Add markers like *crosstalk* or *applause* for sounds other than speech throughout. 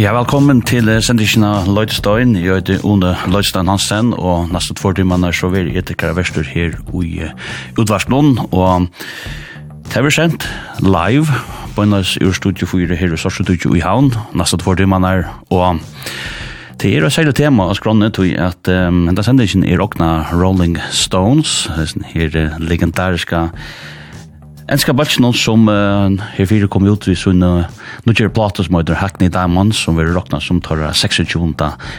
Ja, velkommen til sendingen av Løydstein. Jeg heter One Løydstein Hansen, og nesten två timmene er så vil jeg etter Kara Vestur her i Utvarslån, og det er sendt live på en løs ur studio 4 her i Sorsstudio i Havn, nesten två timmene er, og Det er et særlig tema av skrånne til at um, denne sendingen er åkna Rolling Stones, her legendariska Enska Balsjnån som uh, herfyrir kom ut vid sin uh, Nudger Plata som heter Hackney Diamond som vi råkna som tar 26.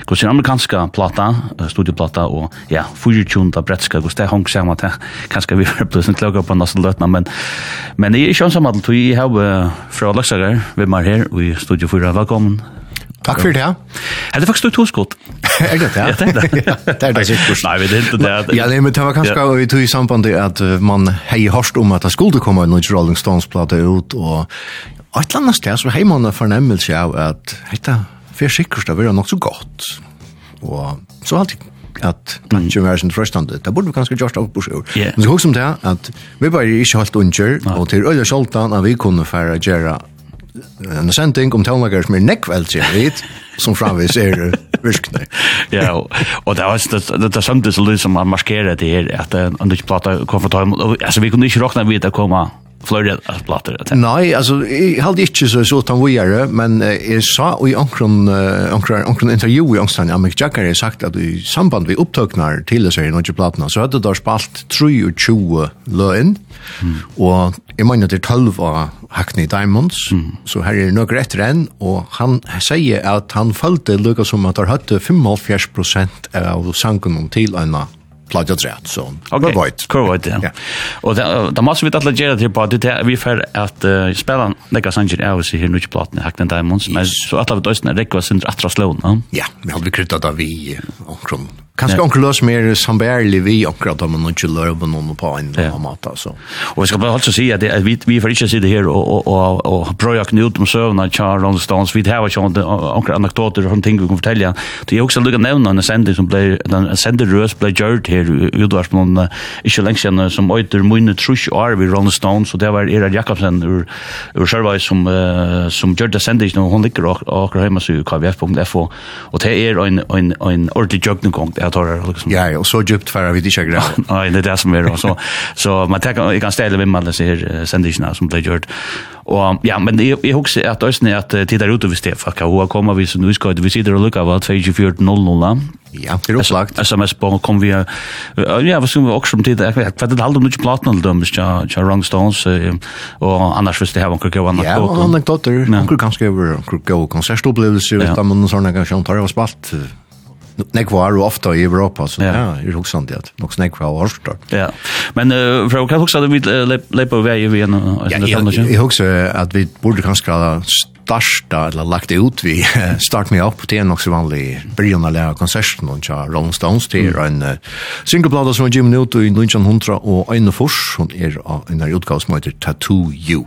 Gos amerikanska plata, uh, studieplata og ja, 24. bretska, gos det hong saman til kanska vi var plusen kloka på nasen løtna, men men jeg er ikke ansamadl, jeg har uh, fra Løksager, vi er her og i studio 4, velkommen. Takk for det. *laughs* Er det faktisk to skott? er det det? Ja, det er det. det er det sikkert. Nei, vi det ikke det. Ja, nei, men det var kanskje vi tog i samband til at man hei hørst om at det skulle komme en Rolling Stones-plate ut, og et eller annet sted så hei man en fornemmelse av at dette for sikkert det var nok så godt. Og så alltid at Blanche var sin frøstande. Det burde vi kanskje gjort opp på sjø. Men så husker om det at vi bare ikke holdt unger, og til øye skjoltan at vi kunne fære gjøre en sending om tonlager som er nekvelt sier vit, som framvis er virkne. *laughs* ja, og det var det, det samtidig som liksom man maskerar det her, att en ny plata kom fra alltså altså vi kunne ikke råkne vidt å komme platta det. Nei, altså, jeg hadde ikke så så tan vågjere, men jeg sa i ankron ankron intervju i Ångstrand, Amik Jackar, har sagt at i samband vi opptøknar til disse her nødje platene, så hadde der spalt 23 løgn, mm. og jeg mener det er 12 av Hackney Diamonds, mm. så her er noe etter enn, og han sier at han følte lukket som at han hadde 55 prosent av sangen til en platt og træt, så okay. det var veit. Hvor veit, ja. ja. Og det, det måste vi alle gjøre til på at det vi får at uh, spela nekka sanger av oss i her nukje platen i Hackney Diamonds, men så alle vi døysene rekker oss under atra slån, ja? Ja, vi hadde vi av vi omkring Kanske onkel Lars mer som bärli vi akkurat de man inte lör på någon på en ja. mat alltså. Och vi ska bara alltså säga det att vi vi får inte sitta här och och och och pröja knut om sövna Charles Stones vi har ju och några anekdoter från ting vi kan fortälja. Det är också lugna nämna en sändning som blir den sänder röst blir gjort här Udvars någon inte länge sedan som öter munne trusch är vi Rolling Stones så det var era Jakobsen ur ur Sherway som som gjorde sändningen och hon ligger och och hemma så kvf.fo och det är en en en ordentlig jogging gång datorer liksom. Ja, ja, och så djupt för vi det jag grej. Nej, det är det som är då så så man tar jag kan ställa vem man ser sändningarna som blir gjort. Och ja, men jag jag husar att ösnen att titta ut över Stefan kan hur kommer vi så nu ska vi sitter och lucka vad 2400. Ja, det är upplagt. SMS på kom vi ja, vad ska vi också om titta jag vet inte halda mycket platt när de ska ska wrong stones och annars visst det har en gå annars Ja, och anekdoter, kanske kanske över gå konsertupplevelse utan någon sån här kanske tar jag spalt Nekva var jo ofte i Europa, så ja, ja jeg husker det at nok nekva var hårstår. Ja, men uh, fra hva husker du vi leipa vei vi en? Ja, jeg husker at vi borde kanskje starta, eller lagt ut vi, *laughs* Start Me Up, det er nok så vanlig brygjene lærer konserten og tja Rolling Stones, det er en uh, singleplata som er Jim Newt i 1900 og Øyne Fors, hun er en utgave som heter Tattoo You.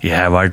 Ja, var det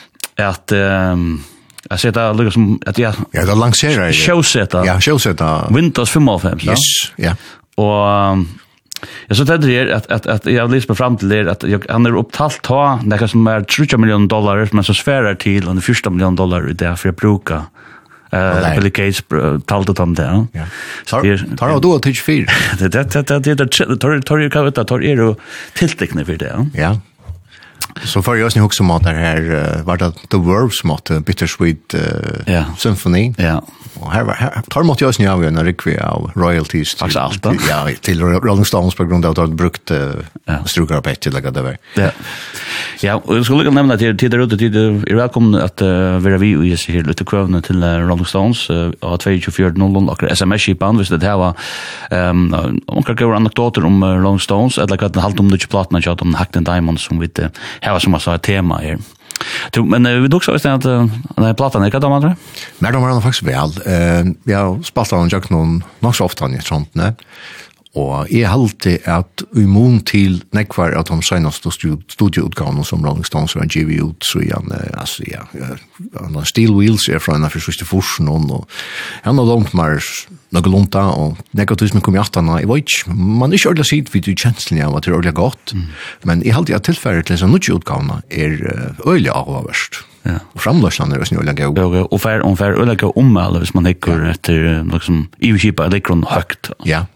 at um, Jag ser det liksom som att jag Ja, det lanserar jag. Showsetta. Ja, showsetta. Windows 55. Yes, ja. Och Jag så tänkte det att att att jag läste mig fram till det att jag han är upptalt ta några som är 30 miljoner dollar men så svärar till och 1 miljon dollar i det för jag brukar eh Billy Gates talte om det. Ja. så Tar du då till 4. Det det det det tar tar ju kan det tar är du tilltäckne för det. Ja. Så för jag snackar också om att det här var det The Verbs mot Bittersweet Symphony. Ja. Och här var här tar mot jag av en rikvi av royalties till allt. Ja, till Rolling Stones på grund av att de brukt uh, Ja. strukar på ett till det där. Ja. Ja, og jeg skulle nämna till till det till är välkommen att vara vi og jeg sier litt lite til uh, Rolling Stones uh, av 2400 och SMS i hvis det her var um, och gøyre anekdoter om uh, Rolling Stones eller kan halt om det ikke platene kjøtt om Hacked Diamond som vi uh, her var som jeg sa tema här. Jo, men vi dog så visst at den här plattan, är da, man tror? Nej, de var faktiskt har spalt av den jag noen nok så ofta, jag tror inte. Og jeg halte at immun til nekvar at de senaste studieutgavene som Rolling Stones har givet ut, så han, altså, ja, han har Steel Wheels er fra en av første forsen, og han har lånt mer noe lunta, og negativismen kom i atana, jeg vet ikke, man er ikke ordentlig sitt vidt i kjenslen av at det er ordentlig godt, mm. men jeg halte at tilfærdet til disse nudgeutgavene er øyelig avhåverst. Ja. Og framløsene er også. Ja, og fer, og fer, og fer, og fer, og fer, og fer, og fer, og fer, og fer, og fer,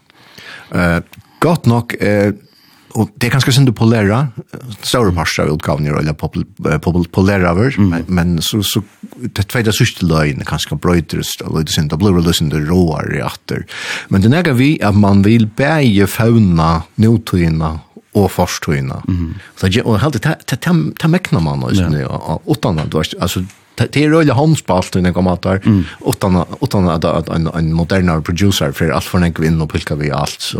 Eh, gott nok eh och det kanske synd att polera stora parter av utgåvan eller polera över men, men så så det tvätta sista lögn kanske bröters eller det synd att blue listen the roar reaktor men det näga vi att man vill bäge fauna notina och forstøyna. mm. så jag och helt ta ta ta mäkna man alltså ja. utan att alltså det är rulliga handspalt i några matar utan utan att en en modernare producer för allt för en kvinn och pilka vi allt så.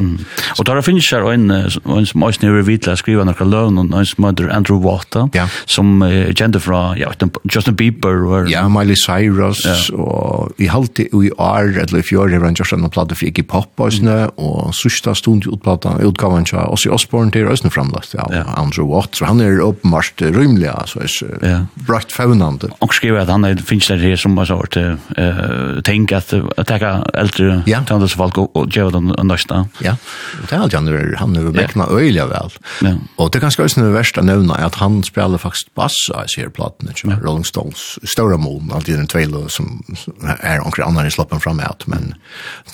Och där finns det en en som måste nu vidla skriva några lön och en som Andrew Water som gender fra ja Justin Bieber och ja Miley Cyrus och i halt i år eller if you're around just on the plot of Iggy Pop och snö och sista stund utplata utgavan tja och så Osborne där ösn framlagt ja. Andrew Watt så han är uppenbart rymlig alltså är brakt fånande. Och skriver att han har finns det här som har sort eh tänk att attacka äldre tandas folk och ge dem en nästa. Ja. Det är han han nu beckna öliga väl. Och det kanske också det värsta å är att han spelar faktiskt bass i här plattan inte Rolling Stones stora mål alltid den tvål som är onkel annan i sloppen framåt men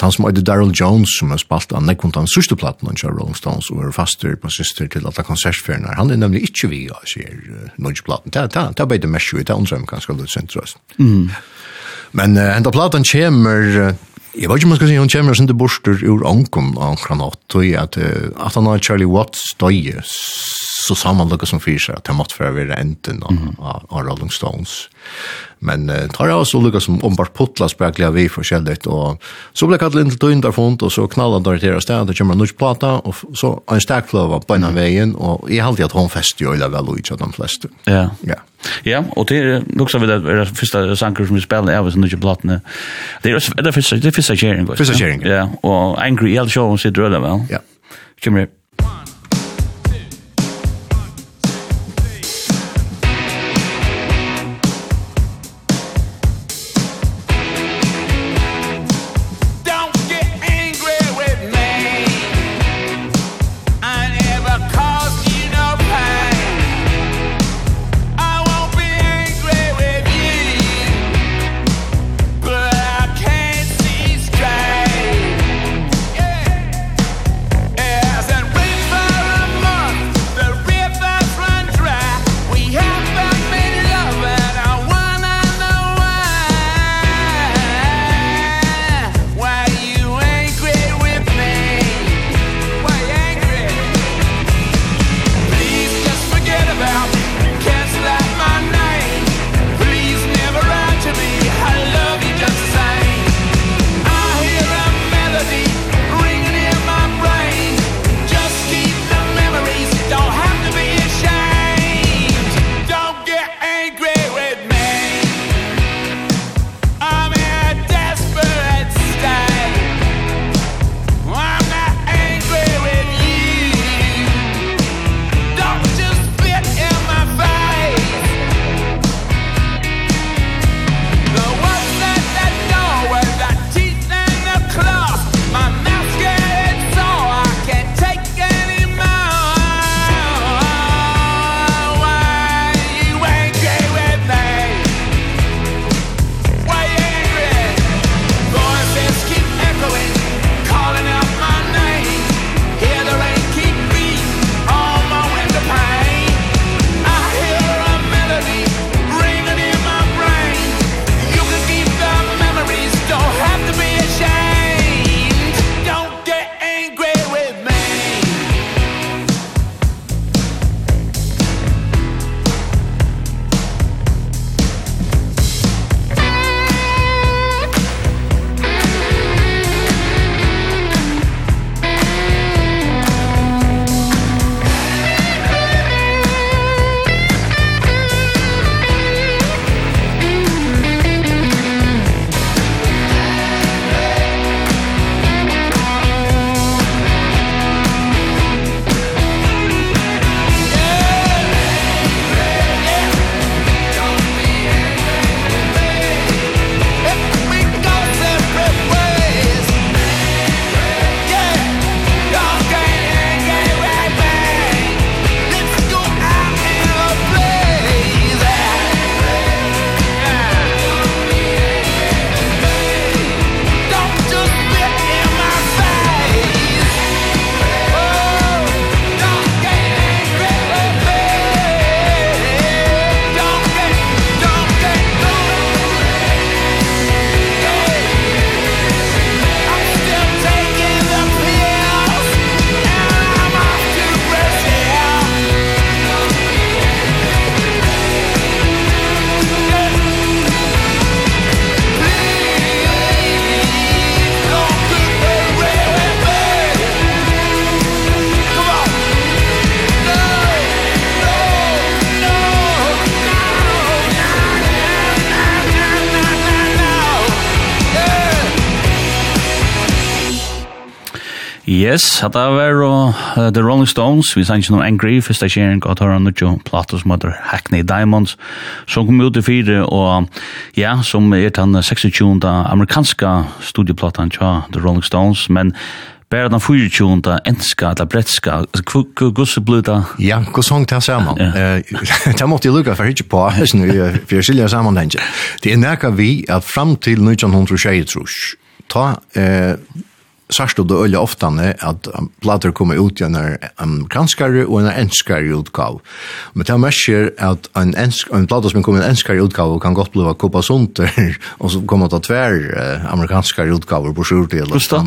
han som hade Daryl Jones som har spelat an näkont han sista plattan inte Rolling Stones og er faster på syster till alla konsertfärna. Han är nämligen ikke vi av här någon plattan. Det det det är det mest jo, det undrar man kanske det sentrast. Mm. Men uh, enda platan kommer uh, Jeg vet ikke om man skal si, hun kommer sin til borster ur ankom av Granat, og at, uh, at han har Charlie Watts døye så sa man lukka som fyrir seg at jeg måtte være ved enden av, av, av Rolling Stones. Men uh, tar jeg også lukka som ombart putla spekla vi forskjellig, og så ble kallet inn til der fond, og så knallet han der til sted, og det kommer en nødt plata, og så en stekfløva på en av veien, og jeg halte at hun fest jo øyla vel ut av de fleste. Ja. Ja. Ja, og det er luksa vi det er første sanger som vi spiller av oss nødt platene. Det er også, det er første kjering. Første kjering, ja. Og Angry Yell Show sitter øyla vel. Ja. Kommer Yes, hatta var og uh, The Rolling Stones, vi sanns noen Angry, fyrsta kjering, og tar han utjo plato som heter Hackney Diamonds, som kom ut i fire, og ja, som er den 26. amerikanska studieplatan tja The Rolling Stones, men Bara den 24. enska, eller bretska, gusse bluta. Ja, gusse song ta *laughs* saman. Det måtte jeg lukka for hitje på, for jeg skilja samanhengen. Det er nekka vi at fram til 1923, ta sørst du det øye oftane at plater kommer ut i en amerikanskare og en enskare utgav. Men det er mersker at en, ensk, en plater som kommer i en enskare utgav kan godt bli koppa sunter *laughs* og så kommer det tver eh, amerikanskare utgaver på sjurtil. Just det.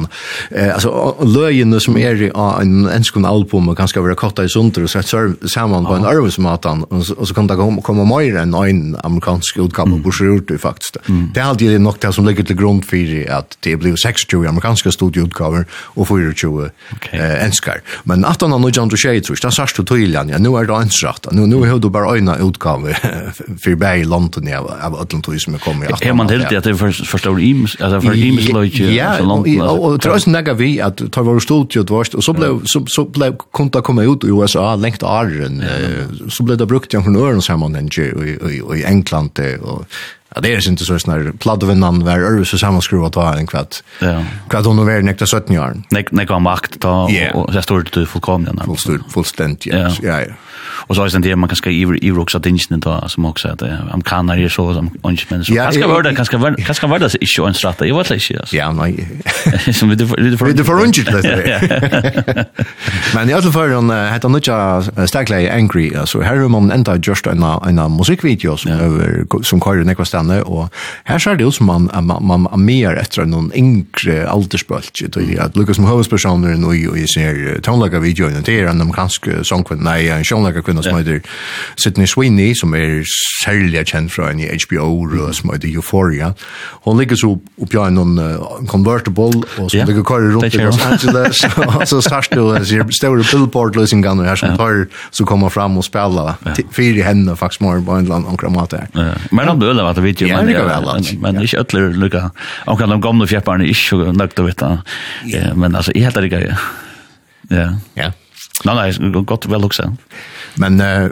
Eh, altså, løyene som er i en enskare album kan skal være kotta i sunter og sett saman på en arvesmatan og, og så kan det komme, komme mer enn en amerikansk utgav på sjurtil faktisk. Mm. Det er alltid nok det som ligger til grund for at det blir 60 amerikanske studier utgaver og 24 okay. eh, enskar. Men 18 av 1923, tror jeg, da sørst du tydelig, ja, nå er det ansrakt. Nå, nå har du bare øyne utgaver *laughs* for bæg i London av, av ødlentøy som er kommet i 18. Er man helt at det er forstår imes, altså for imesløyke ja, i London? Ja, og og tror jeg snakker vi at det var studiet vårt, og så ble, så, så ble kunta komme ut i USA lengt åren, så ble det brukt i en fornøren sammenheng i, i, i England og Ja, det er ikke så snar pladdvinnan var örus och sammanskruva ta en kvart. Ja. Kvart hun var nekta 17 år. Nek nek var makt ta och så står det fullkomligt. Fullständigt, fullstendig, Ja, ja. ja, Och så är det man kan ska i i också dingen ta som också att amerikaner är så som inte men så kanske var det kanske var kanske var det inte en strata. Jag vet inte. Ja, nei. Som vi det Vi det for inte det. Men i alle fall hon heter Nutja Stackley Angry altså her hur man enda gjørst en en musikkvideo som ja. som kører nekva henne, og her ser det ut som man, man, man er mer etter noen yngre aldersbølge, og at Lukas som høvespersoner nå i, og jeg ser tonelaga-videoen, det er en amerikansk sångkvinne, nei, en sjånlaga-kvinne som heter Sydney Sweeney, som er særlig kjent fra en i HBO, og som heter Euphoria. Hun ligger så oppi av en convertible, og som ligger kvar rundt i Los Angeles, *laughs* og så starts du, og sier store billboard-løsningene her som tar, så kommer fram og spiller, fyrir henne faktisk morgen på en eller annen omkring mat her. Men han bøler at vi vidt i Amerika Men ikke ødler lukka. kan de gamle fjepparne er ikke nøkta Ja, Men altså, i helt er det. Ja. Ja. Nej, nej, gott väl också. Men eh,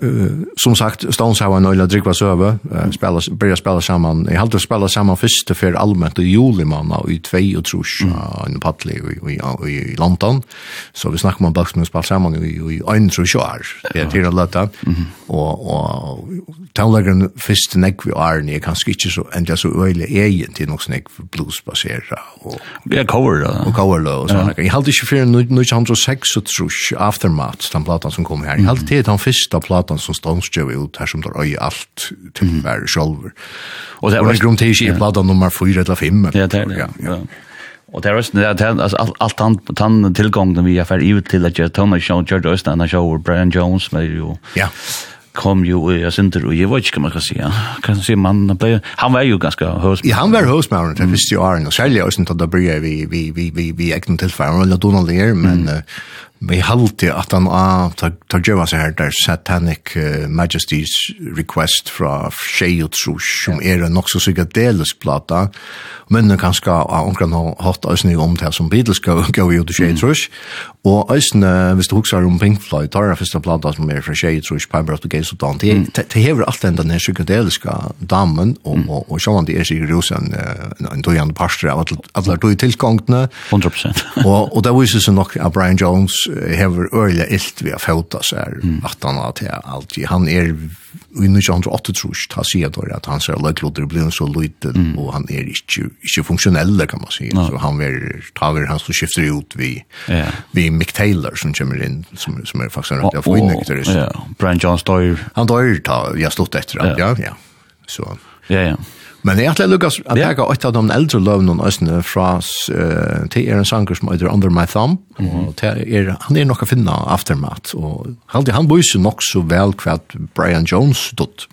som sagt, Stones har en øyla drikva søve, uh, spela, börja spela saman, jeg halte spela samman först för allmänt i juli manna i tvei og trus mm. uh, i Patli och i, i, i London. Så vi snackar om Buxman spela saman i, i en trus år, det er till att löta. Mm. og, och tonläggaren först nägg vi og ni är kanske inte så, ändå så öjla egen till något snägg bluesbasera. og, ja, cover då. og, cover og, Och så. Halte inte för 1906 og, trus, Formats, den platan som kom her. Jeg Helt til den første platan som Stones gjør ut her, som der øye alt til mm. hver sjolver. Og det var en grunn til ikke i platan nummer 4 eller 5. Ja, det er det. Ja. Og det er også, det er, altså, alt alt han, han tilgången vi er ferdig ut til at jeg tar meg sjøen, gjør det han sjøen, Brian Jones, med jo, ja. kom jo, og jeg synes, og jeg vet ikke hva man kan si, ja. kan si, man ble, han var jo ganske høsmæren. Ja, han var høsmæren til første åren, og særlig også, da ble vi, vi, vi, vi, vi egnet tilfæren, og la Donald er, men, vi halte at han av tar gjøva seg her der Satanic uh, Majesty's Request fra Shea og Trus, som er en nokså psykedelisk plata, men det kan ska av omkran ha hatt æsne om det som Beatles skal gå i ut Shea og Trus, og æsne, hvis du huksar om Pink Floyd, tar den første plata som er fra Shea og Trus, Piper of the Gates of Dawn, det hever alt den der psykedeliska damen, og, og, og sjåan det er sikkert også en, en døyande parster av alle tilgångene. 100%. og, og det viser seg nok at Brian Jones hever øyla ilt vi a fauta seg mm. at han at alt han er i 1908 trus ta sier då at han ser løgloder blir så liten mm. og han er ikke, ikke funksjonell kan man si no. så han er taver han som skifter ut vi yeah. vi Mick Taylor som kommer inn som, som er faktisk en rett av innøkterist ja. Brian Jones døyr han døyr ta, ja, stått etter ja ja, ja, så ja, ja Men jeg tror Lukas at jeg har et av de eldre løvene østene fra uh, til er en sanger som heter Under My Thumb, og til er, han er nok å finne Aftermath, og han, han bøyser nok så vel hva Brian Jones dødt.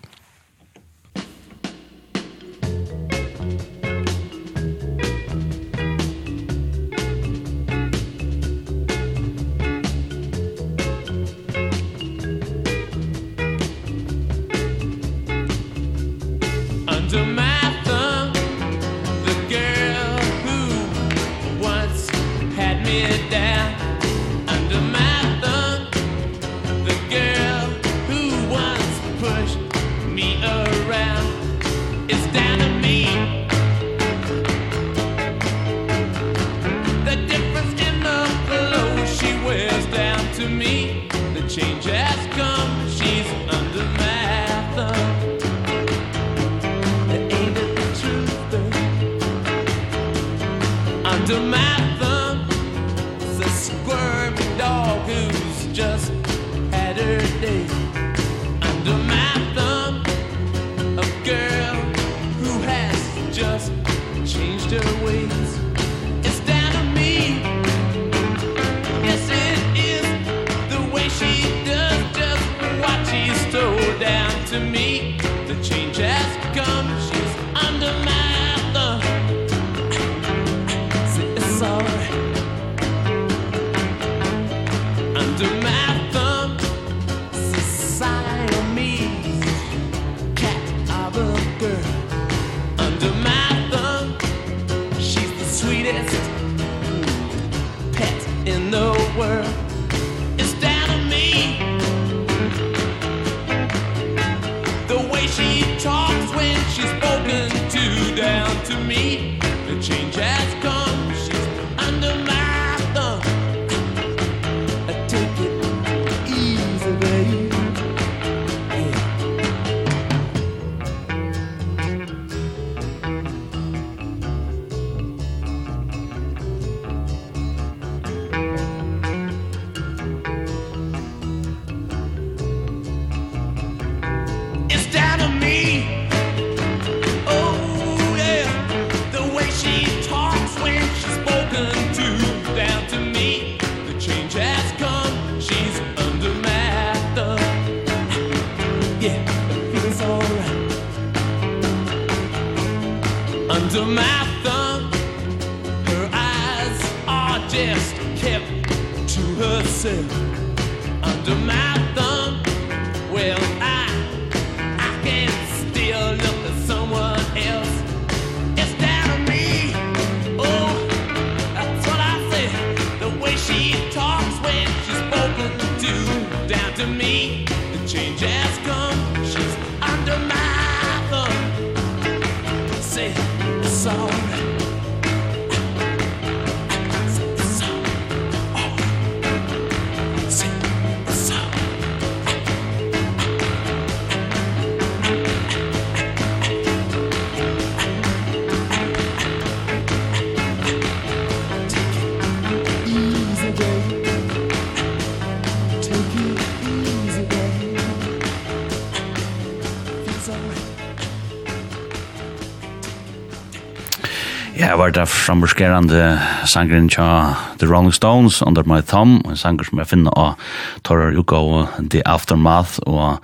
var det framburskerande sangren tja The Rolling Stones, Under My Thumb, en sanger som jeg finner av Torrar Uka og The Aftermath, og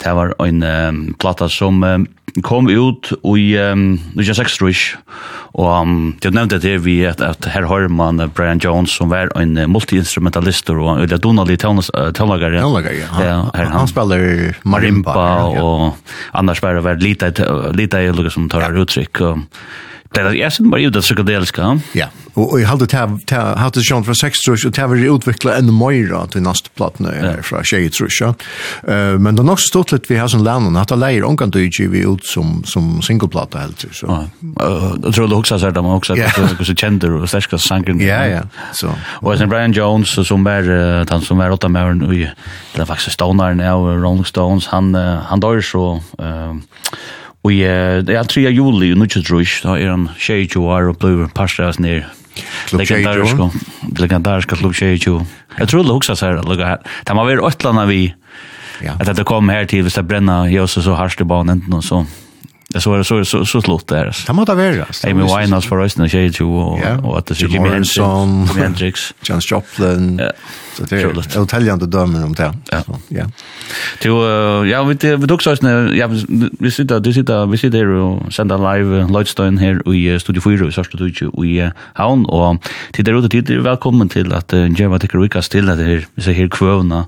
det var en um, plata som um, kom ut i um, 1966, og um, jeg nevnte det vi at, at her har man Brian Jones som var en multi-instrumentalister og en donalig tøvnlagare. Tøvnlagare, ja. Han, ja, her, han, han spiller marimba, marimba ja. og annars var det lite, lite, lite, lite, lite, lite, lite, lite, lite, lite, lite, Det är ju sen bara ju det psykedeliska. Ja. Och jag hade tagit hade John från sex tror jag tagit utveckla en mera till nästa platna eller från tjej trus. jag. Eh men det nog stått lite vi har sån lärnan att alla är onkan du ju vi ut som som singleplatta helt så. Ja. Jag tror det också så där man också att det så kände och särska sanken. Ja ja. Så. Och sen Brian Jones som är han som var åtta mer i det faktiskt Stoner nu Rolling Stones han han dör så eh Og jeg, det er 3. juli, nu ikke trus, da er han 22 år og blir parstas ned. Legendariske, legendariske klubb 22. Jeg tror det hukses her, lukka at Det må være åttlanda vi, ja. at det kom her til, hvis det brenner, jeg også så harste banen enten og så. Det så så så så slut där. Det måste vara. Amy Winehouse för resten av 22 och och att det är Jimi Hendrix, Jimi Hendrix, *laughs* John Joplin det otroligt. Och täljande dömer om det. Ja. Så, Ja. Jo, ja, vi det vi dock så ja, vi sitter vi sitter vi sitter där och sänder live uh, Lloydstone här i uh, Studio 4 i ska du ju i Havn och till det rotet till välkommen till att Jeva tycker vi kan stilla det här vi ser här kvövna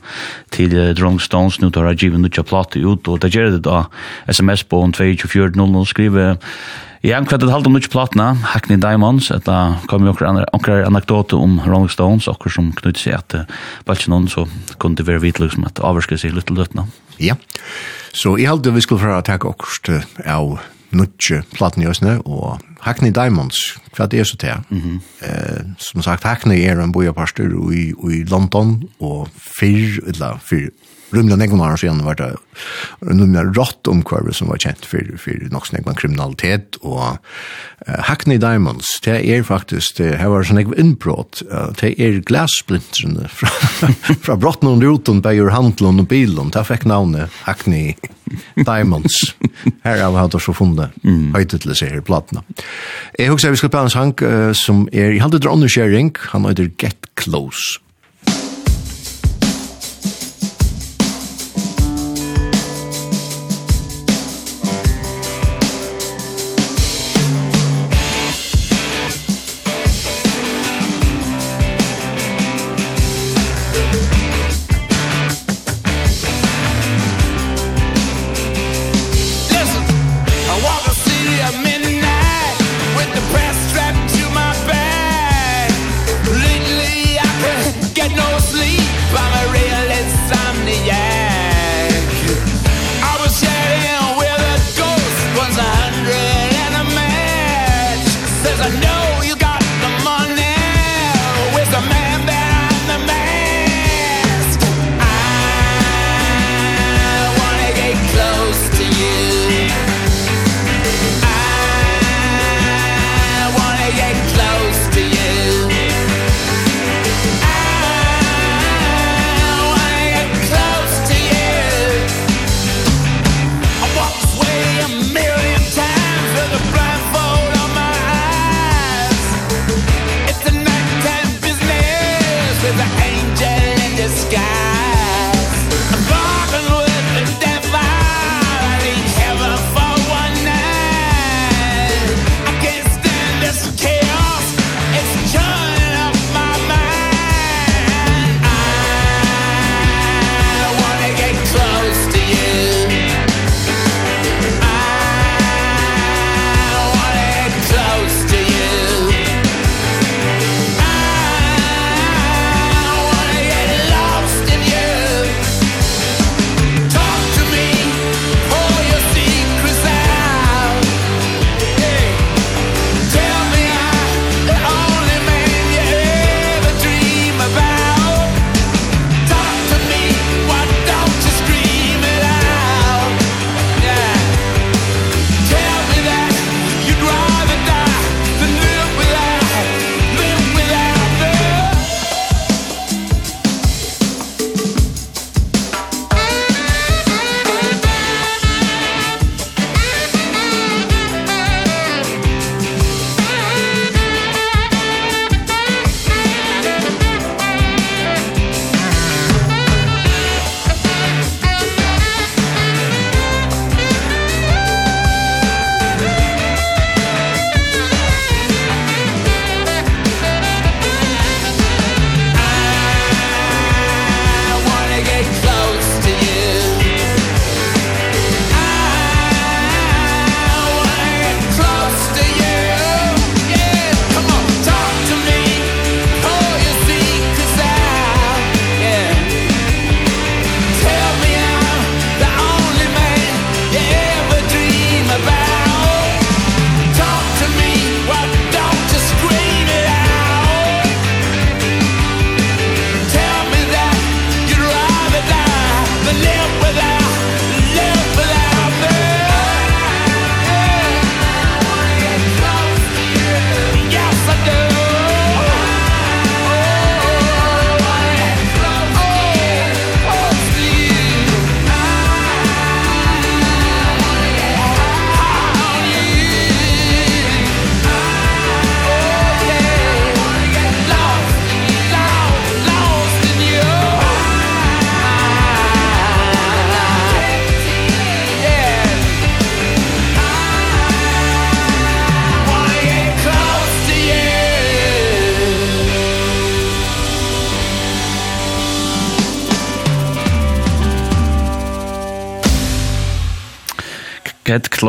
till Drunk Stones nu tar jag given ut platta ut och det gör det då SMS på 2400 skriver Ja, han kvættet halvt om nutje platna, Hackney Diamonds, etta kom jo okkar anekdote om Rolling Stones, okkar som knytt seg at balkjennom, så kunne det være vidt liksom at avvarske seg litt løtna. Ja, så i halvt vi skulle fra takk akkurat av nutje platna i Øsne, og Hackney Diamonds, hva det er så til. Mm -hmm. eh, som sagt, Hackney er en bojaparster i, i London, og fyr, eller fyr, rymla negon år sedan var det nummer rått om kvar som var kjent för för något negvan kriminalitet och uh, Hackney Diamonds det är er faktisk det her var sånn negv inbrott uh, det är er glassplintrarna *laughs* från från brotten under roten bei ur Handlund och bilen där fick navnet Hackney Diamonds. *laughs* Her har vi hatt oss å funne mm. høytet til seg her platene. Jeg husker vi skal på en sang uh, som er, i hadde undersharing han heter Get Close.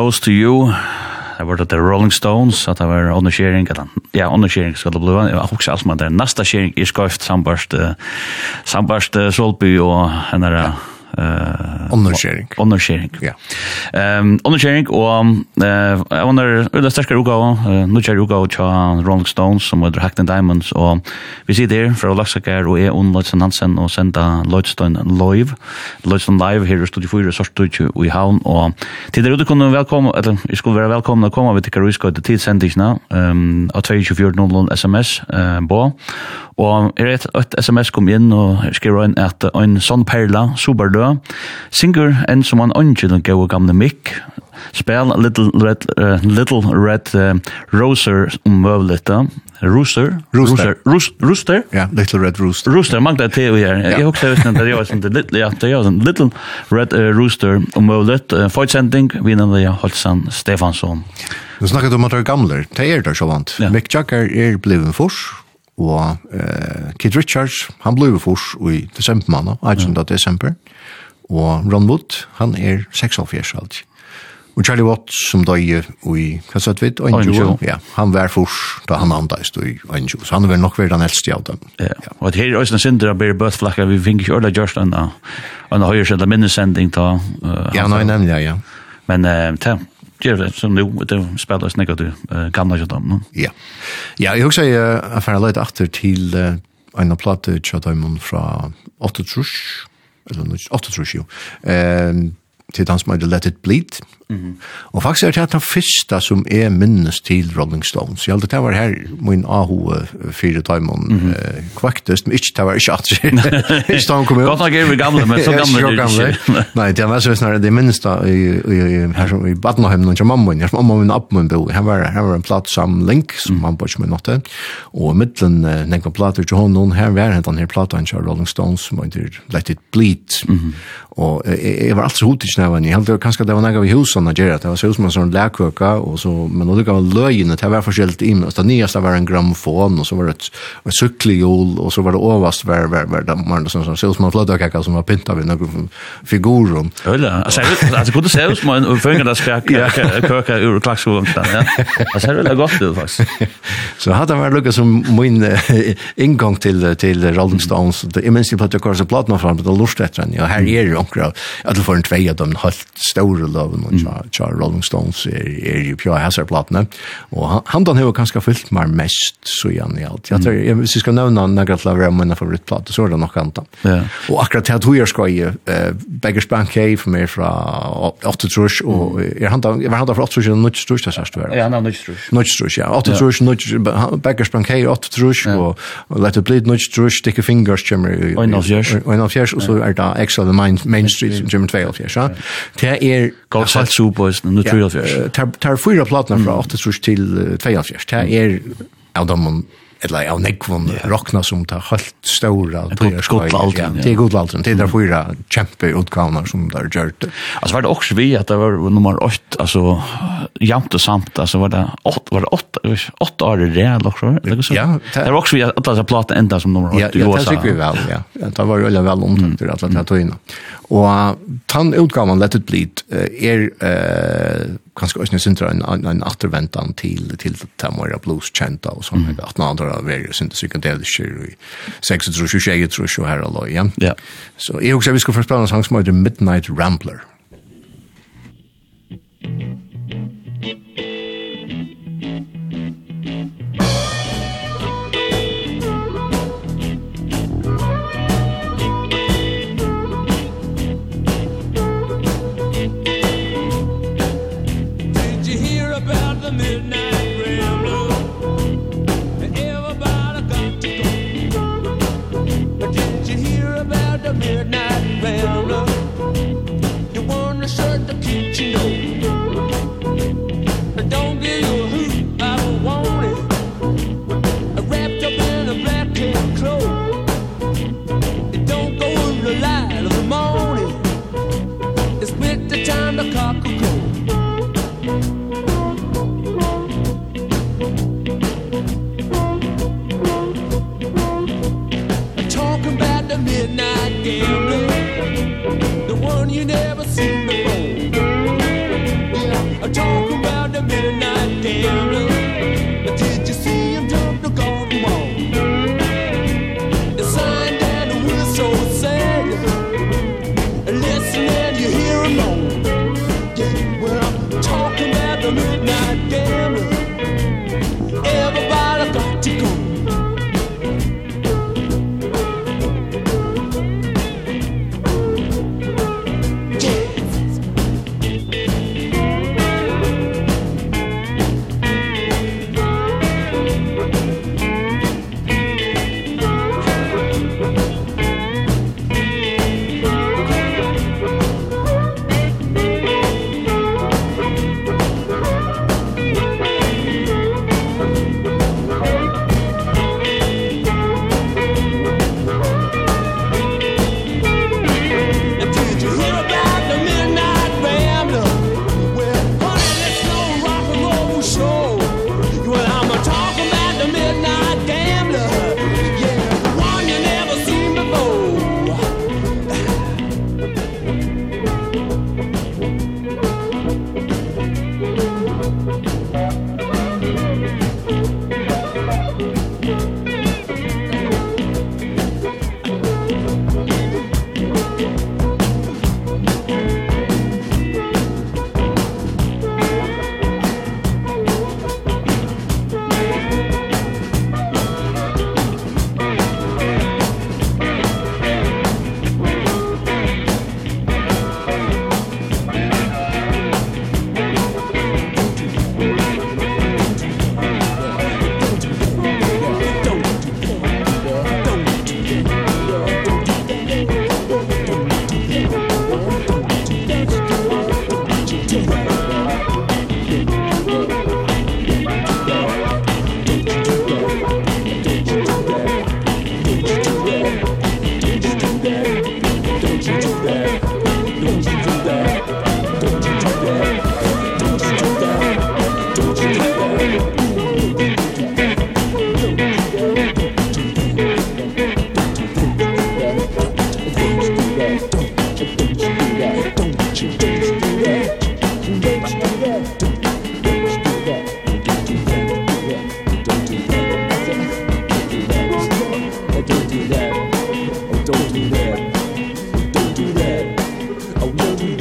Close to You, det var det The Rolling Stones, at det var underskjering, ja, underskjering skal det bli, jeg har også alt med det, nasta kjering er skøyft sambarst, sambarst Solby og henne, ja eh undersharing. Undersharing. Ja. Ehm undersharing og eh under under sterkare uga, nu kör uga och Rolling Stones som under Hacked Diamonds og vi ser der fra Laxakar og er under Lotsen Hansen og senda Lotsen live. Lotsen live her stod i fyra sort i havn og til der du kunne velkomna eller vi skulle være velkomna koma við til Karuisko til tidsendingna ehm og 24 SMS eh bo Og er et, et sms kom inn og skriver inn at en sånn perla, Soberdø, synger en som han ønsker den gode gamle Mick, spel Little Red, uh, little red uh, Roser om møvlet da. Rooster? Rooster. Rooster? Rooster? Ja, Little Red Rooster. Rooster, mangler det vi her. Jeg husker høysen at jeg var sånn, little, ja, det var sånn, Little Red uh, Rooster om møvlet. Uh, Fortsending, vinnende jeg Holtsen Stefansson. Du snakket om at det er gamle, det er det så vant. Ja. Mick Jagger er blevet fors, og eh, Kid Richards, han ble fors i desember måned, 18. Ja. desember, og Ron Wood, han er 46 alt. Og Charlie Watts, som døg i, hva sa vi, Anjo, ja, han var fors da han andast i Anjo, så han var nok vært den eldste av dem. Ja, ja. og det her er også en synder av Berre Bøtflakka, vi finner ikke ordet gjørst enn en høyre sending ta. Uh, ja, nei, nemlig, ja, ja. Men uh, gör det som nu det spelar snäggat du kan jag dem. Ja. Ja, jag också är affär lite efter til en av chat Tjadøymon fra Otto Trusch eller något Otto Trusch. Ehm till som heter Let It Bleed Og faktisk er det den første som er minnes til Rolling Stones. Jeg held det var her min aho fire daimon mm -hmm. uh, kvaktest, men ikke det var ikke at det ikke kom ut. Godt nok er vi gamle, men så gamle er det ikke. Nei, det var så snarere det minnes da her som i Badenheimen og mamma, her som mamma min oppmann bo. Her var, her var en platsamling som han bare ikke med nåtte, og mittlen uh, nekva plater til honom, her var den her platan til Rolling Stones som heter Let It Bleed. Mm -hmm. Og jeg, jeg var alltid hotig snævann, jeg held det var kanskje det var nekva vi hus sånn at gjøre, det. Var så ut som en sånn lærkøka, og så, men det var løgene, det var forskjellig inn, det nyeste var en gramfon, og så var det et, et sykkelhjul, og så var det overast, var, var, var, det var sånn, sånn, så ut som en flødøkaka som var pynta ved noen figurer. Øyla, altså, altså, kunne se ut som en fengendaskøka køka ur klaksvånsten, ja. Altså, det var godt ut, faktisk. *laughs* Så hadde han vært lukket som min inngang til, til Rolling Stones, jeg minns jeg på at jeg kvar så platna fram, det lort etter han, ja, her er jo omkring, at du får en tvei av dem, halvt store loven, og tja, tja Rolling Stones er, er jo pja hæsar platene, og han den har kanskje fyllt meg mest, så igjen i alt. Jeg, jeg, hvis jeg skal nevna negra til å være mine favorittplate, så er det nok antan. Ja. Og akkurat til at hun er skoj, uh, Beggars Bank Cave, for meg fra 8 trus, og er han da, var han da fra 8 trus, eller 9 trus, det sørst du? Ja, han er 9 trus. 9 trus, ja. 8 trus, 9 Beggars Bank Cave, 8 trus, og Let It Bleed, 9 trus, Sticky Fingers, kommer i... Og 9 og så er det Exile Main Street, kommer 2 av fjers, ja. Det er... Godt Superboys, nu tror jag fjärs. Tar fyra plattorna från 8 trus till 2 fjärs. Det är av dem eller av nekvon rockna som tar helt stora god alten. Det är god alten. Det är där fyra kämpe utgåvna som där gjort. Alltså var det också vi att det var nummer 8 alltså jämnt och samt alltså var det 8 var det 8 8 år det också eller så. Ja, det var också vi att alla platta ända som nummer 8 i USA. Ja, det tycker vi väl ja. Det var ju väl omtänkt att att ta in. Og tann utgaven lett ut blitt er eh, kanskje også syndra en, en atterventan til, til Tamara Blues kjenta og sånn. Mm. At noen andre har vært syndra psykadelisker i 26, 26, 26 her og løy igjen. Ja. Så jeg husker vi skulle få spille en sang som heter Midnight Rambler.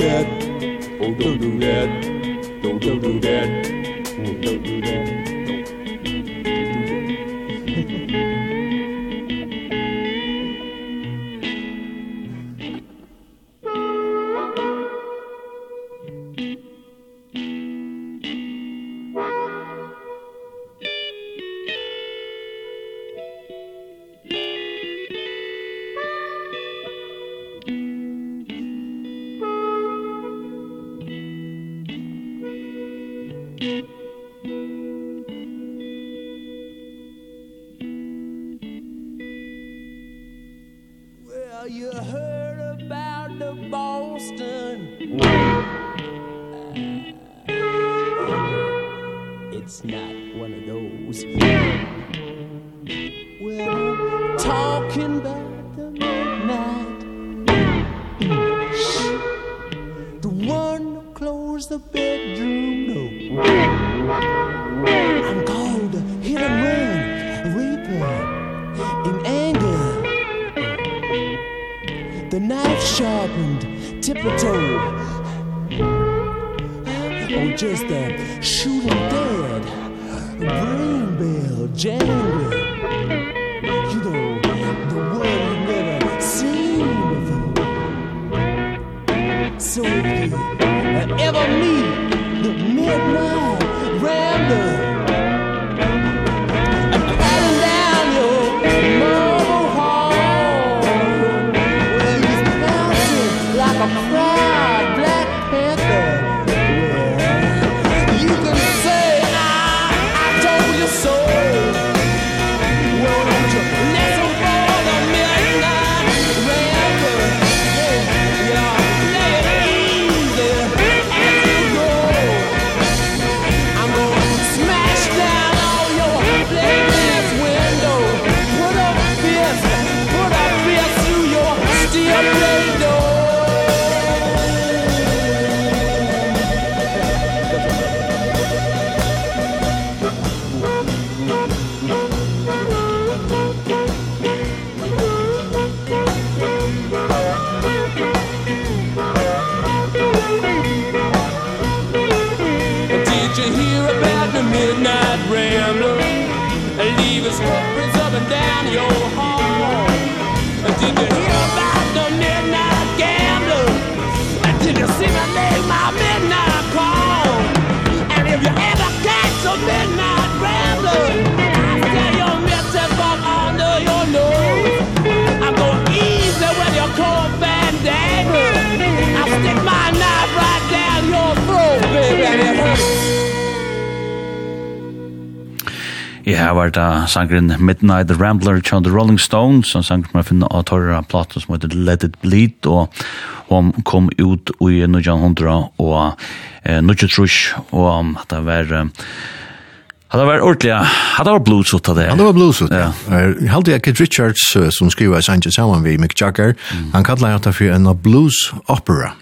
that. Oh, don't do that. Oh, don't do that. Don't do that. var sangren Midnight the Rambler John the Rolling Stones som sang jeg finner av torra plato som heter Let It Bleed og hun kom ut i 1900 og eh, 1930 og at det var Hade det varit ordentligt. Hade det var blues ut av det. Ja, det var blues ut, ja. Jeg hade jeg Kit Richards som skriver i Sanchez sammen med Mick Jagger. Han kallar det for en blues opera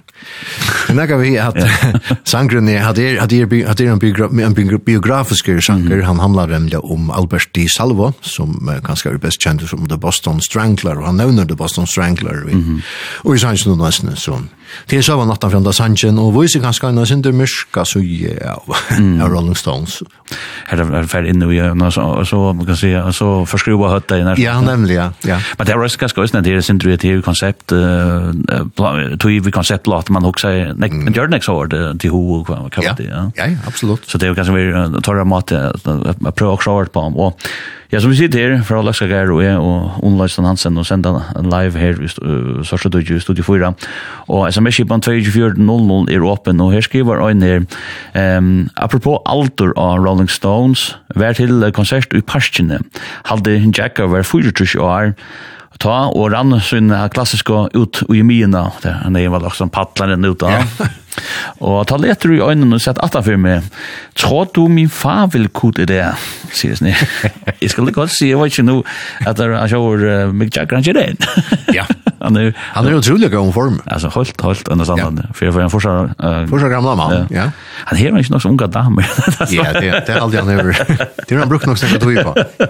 snackar vi at *laughs* sangren er at er at er at er en biograf en biografisk sanger. Han handlar nämligen om Albert Di Salvo som kanskje er best kjent som The Boston Strangler og han nevner The Boston Strangler og i sangen nu nesten så Det er søvann natten fram da Sanchen, og viser kanskje en sinter myrka suje av Rolling Stones. Her er ferdig inne i øynene, og så, man kan si, så forskruva høtta i nærmest. Ja, nemlig, ja. ja. Men det er også ganske også, det er sin i et konsept, tog vi konseptlat, man hoksa, men gjør det ikke så hård til ho, og hva det, ja. Ja, absolutt. Så det er jo kanskje vi tar av mat, prøver også hård på ham, og Ja, som vi sitter her, fra Alaska Geir og jeg, og Unleistan Hansen, og sender en live her i uh, Sarsa Dødju, Studio 4. Og sms-kipan 2400 er åpen, og her skriver Øyne her, um, apropos alder av Rolling Stones, vær til konsert i Parskjene, halde Jacka var 24 år, ta og rann sin klassiska ut i mina, han er vel også en paddlaren ut av, *laughs* Og ta leter i øynene og sett atta for meg. Tror du min far vil kode det? Sier sni. Jeg *laughs* skal godt si, jeg var ikke nå at det er uh, Mick Jagger han kjører inn. *laughs* Ja. Han er, han er utrolig god form. Altså, holdt, holdt, under standard. Ja. For jeg får en fortsatt... Uh, fortsatt gamla mann, ja. Han hever ikke nok som unga damer. ja, *laughs* det, det er aldri han hever. Det har han brukt nok snakket tog på.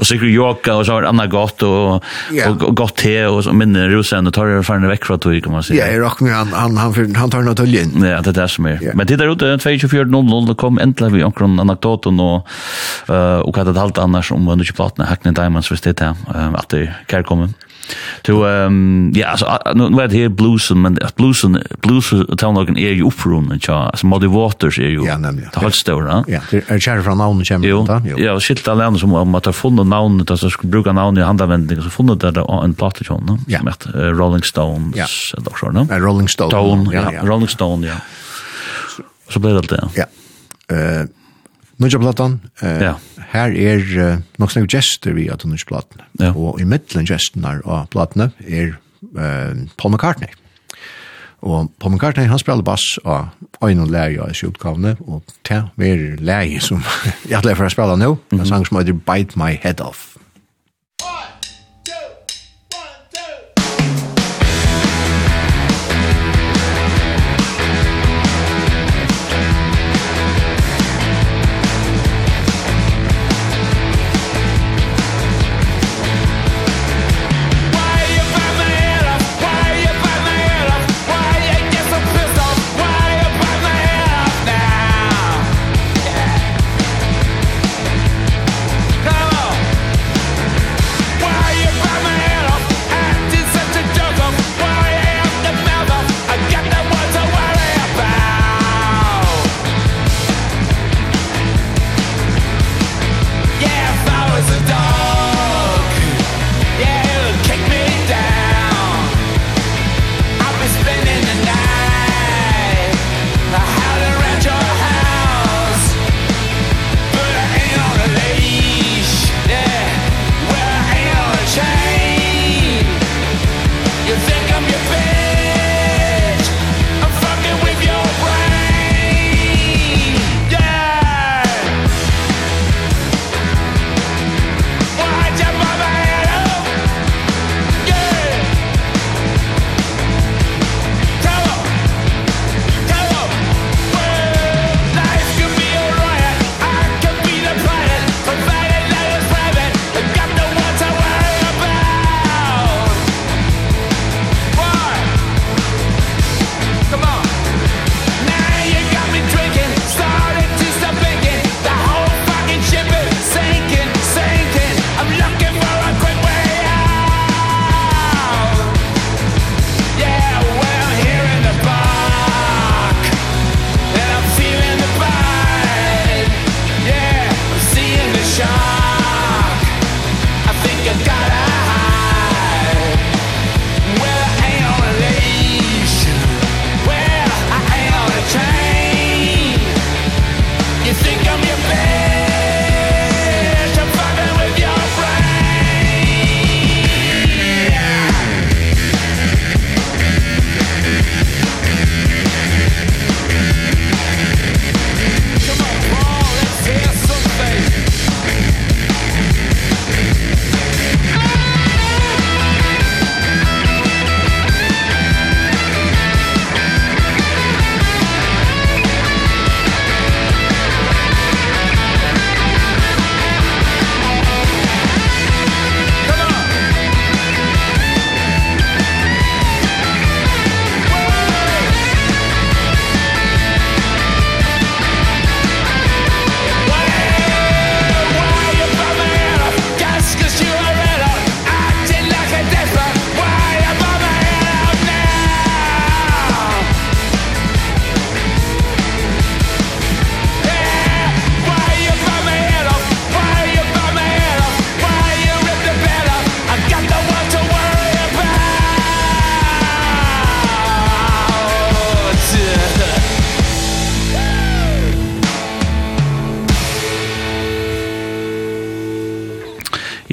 og sikkert yoga, og så har Anna godt, og, og, godt te, og så minner rosen, og tar det ferdig vekk fra tog, kan man si. Ja, jeg råkker han, han, han, han, han Karna Tøljen. Ja, det er det som er. Yeah. Men det der ute, 24.00, det kom endelig vi omkring anekdoten og, uh, og hva det er alt annars om under du platene, Hackney Diamonds, hvis det er det, um, at det er kærkommen. To ehm ja alltså nu det her bluesen men bluesen blues townlagen är ju upprun och alltså Muddy Waters er jo, ja nemlig, det er hålls større, ja det är kär från namn som då ja shit alla andra som har ta har funnet navnet, altså, skulle bruke navnet i handanvändning så funnet det en platta som som heter Rolling Stones ja. eller så då Rolling Stone ja Rolling Stone, ja. Så ble det alt det, ja. Ja. Nudja platan, ja. her er uh, nok snakk gester vi at nudja platan. Ja. Og i middelen gesten her av platene er uh, Paul McCartney. Og Paul McCartney, han spiller bass av øyne og lærer av disse utgavene, og det er lærer som jeg er for å spille nå, en sang som heter Bite My Head Off. One,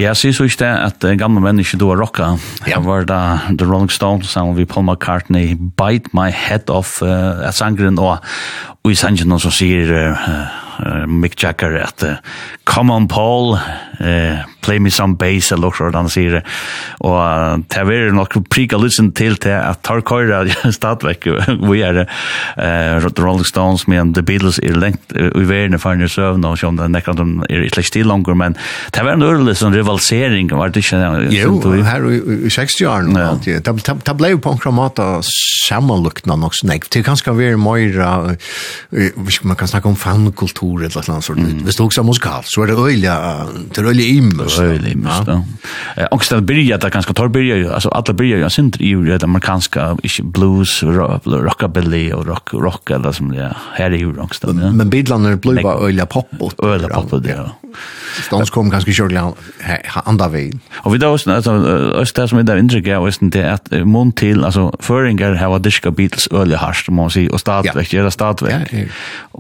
Ja, så så ikke det at uh, gamle menn du har rocka. Ja. var da The Rolling Stones sammen med Paul McCartney Bite My Head Off uh, at sangren og og i sangen som sier uh, uh, Mick Jagger at uh, Come on Paul eh play me some bass eller något sådant säger och det är nog prika listen till till att tar köra *laughs* stadväck vi är eh Rolling Stones med The Beatles är längt vi världen för nu sövn och som den nästan de är lite still longer men det var en listen som rivalisering var det inte Jo har i 60 år allt det det blev på en kramata samma lukna också nej det kanske var mer man kan snacka om fankultur eller något sånt. Visst också musikal så er det öliga det öle imus. Öle imus, ja. Eh, och sen börjar det ganska torr börjar ju, alltså alla börjar ju sent i det amerikanska inte blues, rock, rockabilly och rock rock eller som det här är ju också. Men bidlarna blev bara öle poppot. och öle pop det. Stans kom ganska kört andra vägen. Och vi då alltså östar som är där intryck är visst det att mun till alltså föringar här var diska Beatles öle harst man säger och stadväck, det är stadväck.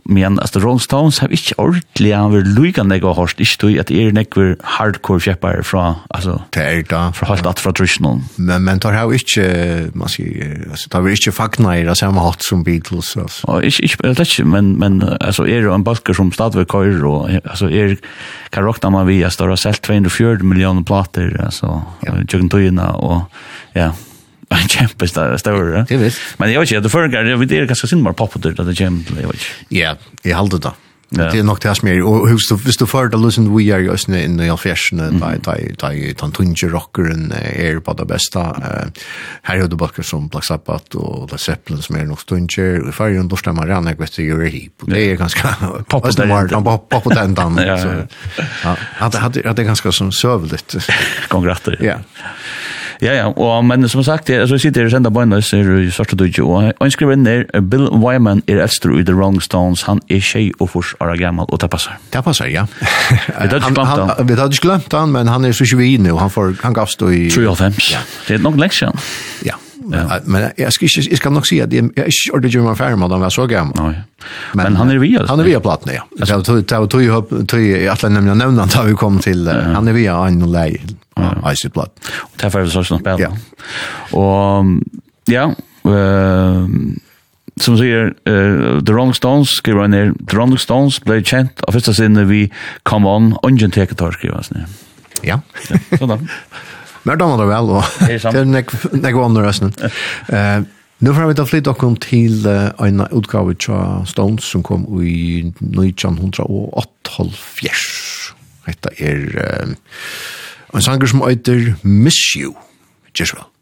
Men alltså Rolling Stones har inte ordentligt han vill lugna nego harst, inte att är nek nekver hardcore kjeppar fra, altså, det er da, fra halt at fra trusjonen. Men, men tar har ikke, man sier, altså, tar vi ikke fagna i det samme hatt som Beatles, altså. Og ikke, ikke, det er ikke, men, men, altså, er det en balker som stadigvæk køyr, og, altså, er, kan råkna man vi, står det har selt 240 millioner plater, altså, ja. tjøkken tøyina, og, ja, *laughs* en kjempe større. Det vet. Men jeg vet ikke, det fører, det er ganske sinnbar populært at det kjempe, jeg vet ikke. Ja, jeg halde det da. Det er nok det som er, og hvis du hvis du för det lösen vi er är just nu i alfärsen da er där tant tunge rockeren er på det beste. bästa. her er det bara som Black Sabbath og Led Zeppelin som er nok tunge och för ju då stämmer han, jeg vet du är hip. Det er ganske... poppa där de poppa på den dan så. Ja, hade det er ganske som söveligt. Kongratter. Ja. Ja, ja, og men som sagt, jeg, altså, jeg sitter og sender på en så er det svarte du ikke, og han skriver inn der, Bill Wyman er eldster i The Rolling Stones, han er tjej og fors er gammal, og det passer. Det passer, ja. *laughs* vi hadde ikke glemt han. han. Vi hadde ikke glemt han, men han er så ikke vi inne, og han, får, han gavst i... 93. Ja. Det er nok lengst, siden. Ja. Men, men ikke, jeg skal nok si at jeg, jeg er ikke ordentlig gjør meg ferdig med dem, jag såg gammal. Nej. Men, men han er via. Han er via platten, ja. Det var tog, tog, tog, tog, tog, jag tog nämligen nämna da vi kom til, ja. han er via en og lei, ja. sitt platt. Och därför är det så som spelar. Ja. Og, ja, uh, som sier uh, The Rolling Stones skriver han her The Rolling Stones ble kjent av første sinne vi kom On, Ungen Teketar skriver han her ja sånn da *laughs* Men damer det vel, og *laughs* det *laughs* er nek vann resten. Nå får vi da flytta okkom til uh, en utgave til Stones som kom i 1978. Hetta er uh, en sanger som heter Miss You. Just well.